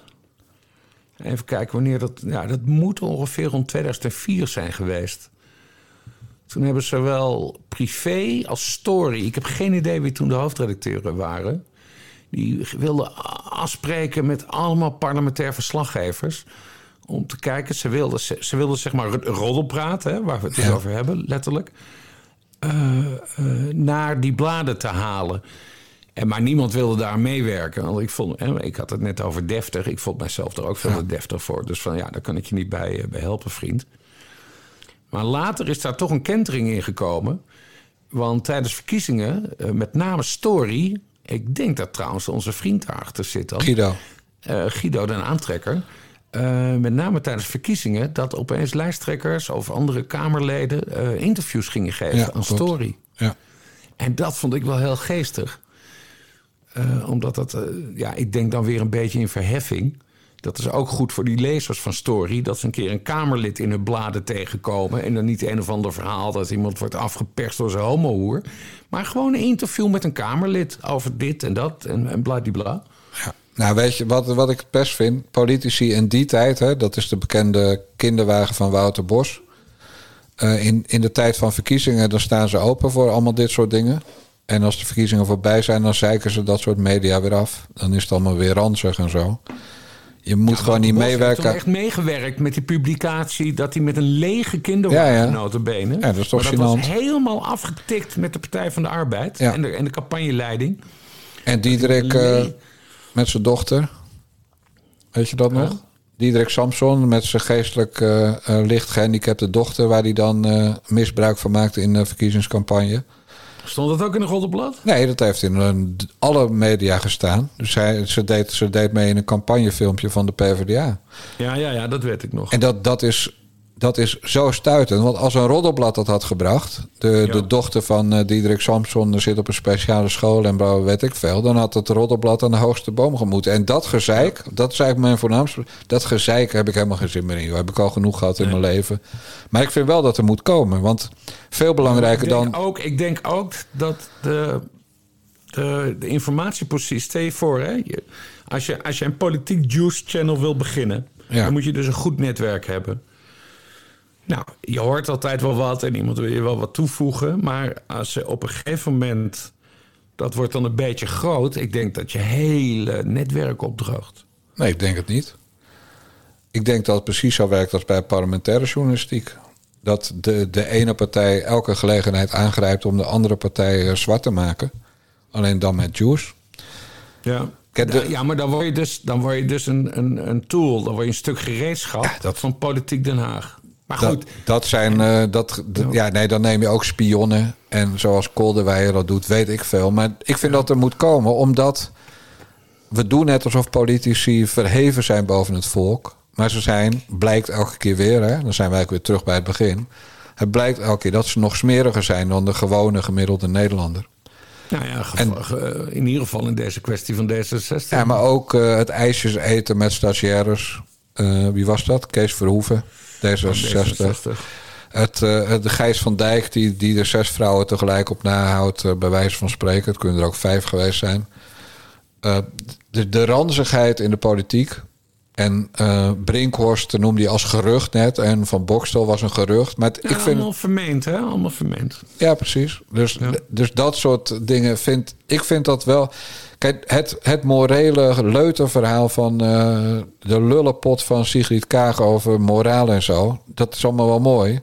Even kijken wanneer dat. Ja, dat moet ongeveer rond 2004 zijn geweest. Toen hebben zowel privé als story. Ik heb geen idee wie toen de hoofdredacteuren waren. Die wilden afspreken met allemaal parlementair verslaggevers. Om te kijken, ze wilden, ze, ze wilden zeg maar roddelpraat, hè, waar we het dus Ja. over hebben, letterlijk. eh, eh, naar die bladen te halen. En, maar niemand wilde daar meewerken. Want ik, vond, hè, ik had het net over deftig. Ik vond mijzelf er ook veel te deftig voor. Dus van ja, daar kan ik je niet bij, eh, bij helpen, vriend. Maar later is daar toch een kentering in gekomen. Want tijdens verkiezingen, eh, met name Story... ik denk dat trouwens onze vriend daarachter zit dan. Guido. Eh, Guido, den aantrekker. Eh, met name tijdens verkiezingen... dat opeens lijsttrekkers of andere Kamerleden... interviews gingen geven Ja, aan klopt. Story. Ja. En dat vond ik wel heel geestig. Omdat dat, ja, ik denk dan weer een beetje in verheffing. Dat is ook goed voor die lezers van Story. Dat ze een keer een Kamerlid in hun bladen tegenkomen. En dan niet een of ander verhaal dat iemand wordt afgeperst door zijn homohoer. Maar gewoon een interview met een Kamerlid over dit en dat en, en bladibla. Nou, weet je wat, wat ik het best vind? Politici in die tijd, hè, dat is de bekende kinderwagen van Wouter Bos. Eh, in, in de tijd van verkiezingen, dan staan ze open voor allemaal dit soort dingen. En als de verkiezingen voorbij zijn, dan zeiken ze dat soort media weer af. Dan is het allemaal weer ranzig en zo. Je moet gewoon niet Bos heeft meewerken. toen echt meegewerkt met die publicatie... dat hij met een lege kinderwagen Ja, ja. Ja, dat is toch maar dat was helemaal afgetikt met de Partij van de Arbeid... En, de, en de campagneleiding. En Diederik eh, met zijn dochter. Weet je dat nog? Diederik Samson met zijn geestelijk eh, eh, licht gehandicapte dochter... waar hij dan misbruik van maakte in de verkiezingscampagne. Stond dat ook in een Roddelblad? Nee, dat heeft in eh, alle media gestaan. Dus hij, ze, deed, ze deed mee in een campagnefilmpje van de PvdA. Ja, ja, ja, dat weet ik nog. En dat, dat, is, dat is zo stuitend. Want als een roddelblad dat had gebracht... de, de dochter van eh, Diederik Samson zit op een speciale school... en bla, weet ik veel... dan had het roddelblad aan de hoogste boom gemoeten. En dat gezeik, dat is eigenlijk mijn voornaamste... dat gezeik heb ik helemaal geen zin meer in. joh. Heb ik al genoeg gehad in mijn leven. Maar ik vind wel dat er moet komen. Want veel belangrijker ik dan... Ook, ik denk ook dat de, de, de informatiepositie... Stel je voor, hè, als, je, als je een politiek juice channel wil beginnen... Ja. dan moet je dus een goed netwerk hebben. Nou, je hoort altijd wel wat en iemand wil je wel wat toevoegen. Maar als ze op een gegeven moment... dat wordt dan een beetje groot... ik denk dat je hele netwerk opdroogt. Nee, ik denk het niet. Ik denk dat het precies zo werkt als bij parlementaire journalistiek. Dat de, de ene partij elke gelegenheid aangrijpt om de andere partij eh, zwart te maken. Alleen dan met juice. Ja. De- ja, maar dan word je dus, dan word je dus een, een, een tool. Dan word je een stuk gereedschap van politiek Den Haag. Maar goed, Dat, dat zijn, eh, dat, ja, nee, dan neem je ook spionnen. En zoals Kolderweijer dat doet, weet ik veel. Maar ik vind dat er moet komen, omdat we doen net alsof politici verheven zijn boven het volk. Maar ze zijn, blijkt elke keer weer, hè, dan zijn wij ook weer terug bij het begin. Het blijkt elke keer dat ze nog smeriger zijn dan de gewone gemiddelde Nederlander. nou ja, ge- in ieder geval in deze kwestie van D66. Ja, maar ook eh, het ijsjes eten met stagiaires. Eh, wie was dat? Kees Verhoeven, D66. D66. Het, eh, het- de Gijs van Dijk, die, die er zes vrouwen tegelijk op nahoudt, eh, bij wijze van spreken. Het kunnen er ook vijf geweest zijn. Eh, de, de ranzigheid in de politiek. En Brinkhorst noemde hij als gerucht net. En Van Bokstel was een gerucht. Maar het- Ja, ik vind, allemaal vermeend, hè? Allemaal vermeend. ja, precies. Dus, dus dat soort dingen vind ik vind dat wel. Kijk, het, het morele leuterverhaal van eh, de lullenpot van Sigrid Kaag over moraal en zo, dat is allemaal wel mooi.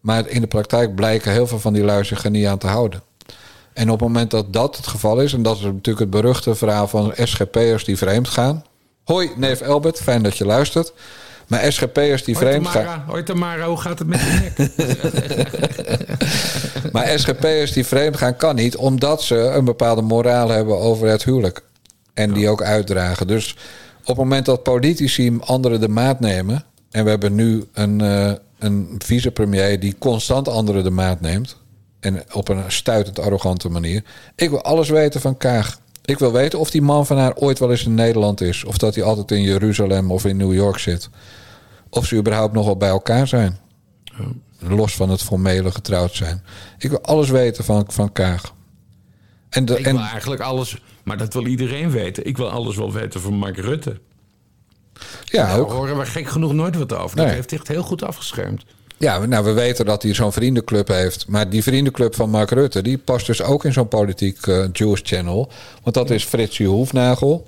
Maar in de praktijk blijken heel veel van die lui zich er niet aan te houden. En op het moment dat dat het geval is, en dat is natuurlijk het beruchte verhaal van SGP'ers die vreemd gaan. Hoi, neef Elbert, fijn dat je luistert. Maar SGP'ers die vreemd gaan. Hoi Tamara, hoe gaat het met je nek? Maar SGP'ers die vreemd gaan kan niet, omdat ze een bepaalde moraal hebben over het huwelijk. En die ook uitdragen. Dus op het moment dat politici anderen de maat nemen. En we hebben nu een, eh, een vicepremier die constant anderen de maat neemt. En op een stuitend arrogante manier. Ik wil alles weten van Kaag. Ik wil weten of die man van haar ooit wel eens in Nederland is. Of dat hij altijd in Jeruzalem of in New York zit. Of ze überhaupt nog wel bij elkaar zijn. Los van het formele getrouwd zijn. Ik wil alles weten van, van Kaag. En, de, ik en wil eigenlijk alles, maar dat wil iedereen weten. Ik wil alles wel weten van Mark Rutte. ja, Daar ook. horen we gek genoeg nooit wat over. Nee. Dat heeft echt heel goed afgeschermd. Ja, nou, we weten dat hij zo'n vriendenclub heeft. Maar die vriendenclub van Mark Rutte... die past dus ook in zo'n politiek eh Jewish channel. Want dat is Fritsie Hoefnagel...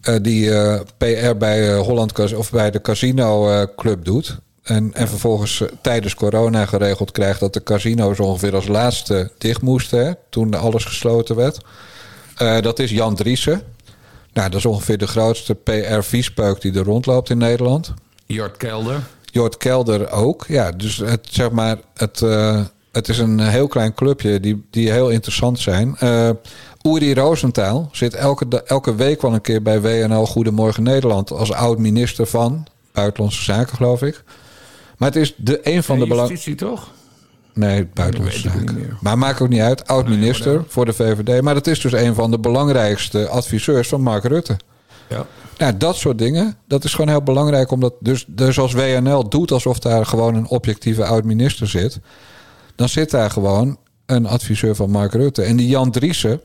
eh, die eh, PR bij, Holland of bij de Casino Club doet. En, en vervolgens tijdens corona geregeld krijgt... dat de casino's ongeveer als laatste dicht moesten... Hè, toen alles gesloten werd. Dat is Jan Driessen. Nou, dat is ongeveer de grootste PR-viespeuk die er rondloopt in Nederland. Jort Kelder. Jort Kelder ook. Ja, dus het, zeg maar, het, eh, het is een heel klein clubje die, die heel interessant zijn. Eh Uri Rosenthal zit elke, elke week wel een keer bij WNL Goedemorgen Nederland als oud-minister van Buitenlandse Zaken, geloof ik. Maar het is de, een van de belangrijkste. Toch? Nee, buitenlandse zaken. Maar maakt ook niet uit. Oud-minister voor de VVD. Maar dat is dus een van de belangrijkste adviseurs van Mark Rutte. Ja. Nou, dat soort dingen, dat is gewoon heel belangrijk. Omdat dus, dus als WNL doet alsof daar gewoon een objectieve oud-minister zit... dan zit daar gewoon een adviseur van Mark Rutte. En die Jan Driessen,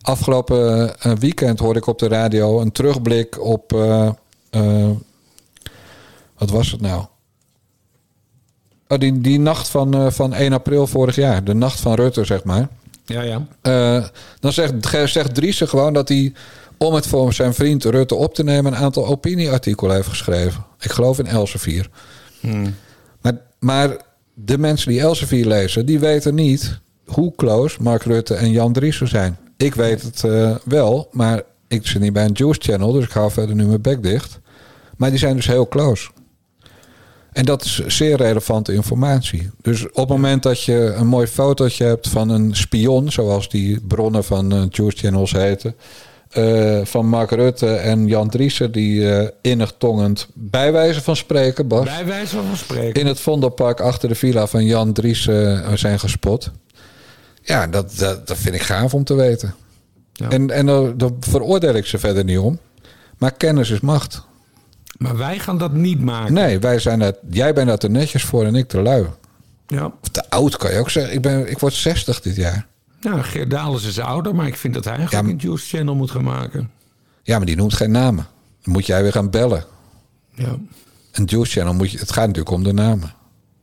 afgelopen eh, weekend hoorde ik op de radio... een terugblik op... eh, eh, wat was het nou? Oh, die, die nacht van, van 1 april vorig jaar. De nacht van Rutte, zeg maar. Ja, ja. Dan zegt, zegt Driessen gewoon dat hij, om het voor zijn vriend Rutte op te nemen, een aantal opinieartikelen heeft geschreven. Ik geloof in Elsevier. Hmm. Maar, maar de mensen die Elsevier lezen, die weten niet hoe close Mark Rutte en Jan Driessen zijn. Ik weet het eh, wel, maar ik zit niet bij een Juice Channel, dus ik hou verder nu mijn bek dicht. Maar die zijn dus heel close. En dat is zeer relevante informatie. Dus op het moment dat je een mooi fotootje hebt van een spion, zoals die bronnen van uh, Juice Channels heten, eh, van Mark Rutte en Jan Driessen, die eh, innig tongend bij wijze van spreken, Bas, Bij wijze van spreken. in het Vondelpark achter de villa van Jan Driessen eh, zijn gespot. Ja, dat, dat, dat vind ik gaaf om te weten. En, en daar, daar veroordeel ik ze verder niet om. Maar kennis is macht. Maar wij gaan dat niet maken. Nee, wij zijn dat, jij bent daar te netjes voor en ik te lui. Ja. Of te oud kan je ook zeggen. Ik, ben, ik word 60 dit jaar. Nou, Geert Dales is ouder, maar ik vind dat hij eigenlijk een Juice Channel moet gaan maken. Ja, maar die noemt geen namen. Dan moet jij weer gaan bellen. Ja. Een Juice Channel moet je... Het gaat natuurlijk om de namen.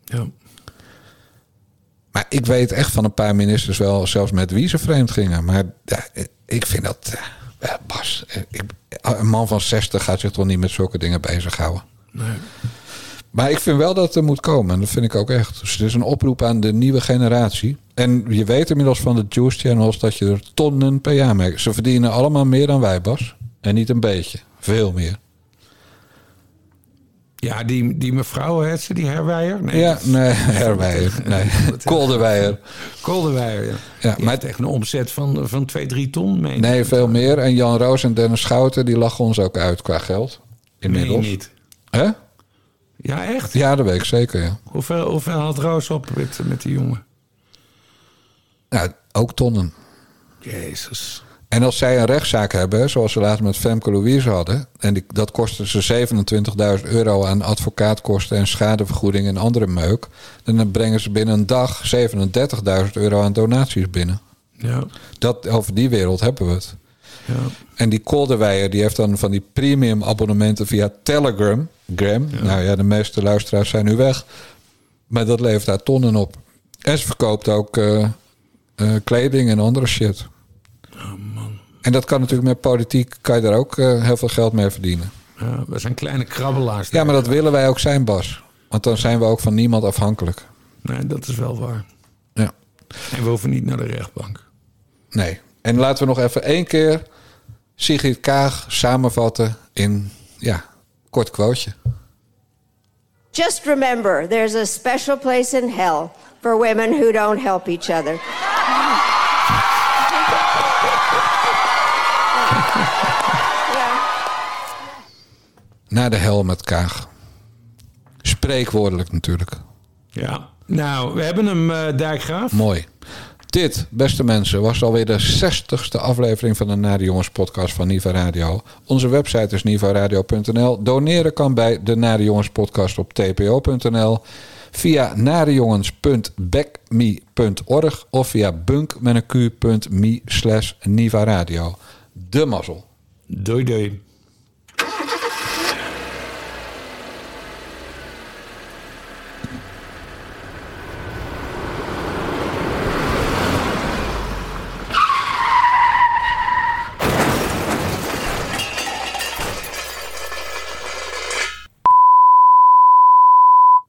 Ja. Maar ik weet echt van een paar ministers wel zelfs met wie ze vreemd gingen. Maar ja, ik vind dat... eh, Bas, eh, ik, een man van 60 gaat zich toch niet met zulke dingen bezighouden. Nee. Maar ik vind wel dat er moet komen. En dat vind ik ook echt. Dus het is een oproep aan de nieuwe generatie. En je weet inmiddels van de Juice Channels dat je er tonnen per jaar mee... Ze verdienen allemaal meer dan wij, Bas. En niet een beetje. Veel meer. Ja, die, die mevrouw, ze die Herwijer? Nee, ja, nee, Herwijer. Nee, Kolderwijer. Kolderwijer, ja. Ja, maar echt een omzet van, van 2, 3 ton mee. Nee, veel meer. En Jan Roos en Dennis Schouten, die lachen ons ook uit qua geld. Inmiddels. Je niet? Hè? Ja, echt? Ja, dat weet ik zeker, ja. Hoeveel, hoeveel had Roos op met, met die jongen? Ja, ook tonnen. Jezus. En als zij een rechtszaak hebben, zoals ze laatst met Femke Louise hadden... en die, dat kostte ze 27.000 euro aan advocaatkosten en schadevergoeding en andere meuk... dan brengen ze binnen een dag 37.000 euro aan donaties binnen. Ja. Dat, over die wereld hebben we het. Ja. En die Kolderweijer die heeft dan van die premium abonnementen via Telegram. Gram. Nou ja, de meeste luisteraars zijn nu weg. Maar dat levert daar tonnen op. En ze verkoopt ook eh, eh, kleding en andere shit. En dat kan natuurlijk met politiek, kan je daar ook eh, heel veel geld mee verdienen. Ja, we zijn kleine krabbelaars. Ja, maar dat willen wij ook zijn, Bas. Want dan zijn we ook van niemand afhankelijk. Nee, dat is wel waar. Ja. En we hoeven niet naar de rechtbank. Nee. En laten we nog even één keer Sigrid Kaag samenvatten in, ja, kort quoteje. Just remember, there's a special place in hell for women who don't help each other. Naar de hel met Kaag. Spreekwoordelijk natuurlijk. Ja. Nou, we hebben hem, eh Dijkgraaf. Mooi. Dit, beste mensen, was alweer de 60ste aflevering van de Nare Jongens podcast van Niva Radio. Onze website is nivaradio.nl. Doneren kan bij de Nare Jongens podcast op tpo.nl. Via narejongens.backme.org of via bunk met een q.me slash Niva Radio. De mazzel. Doei doei.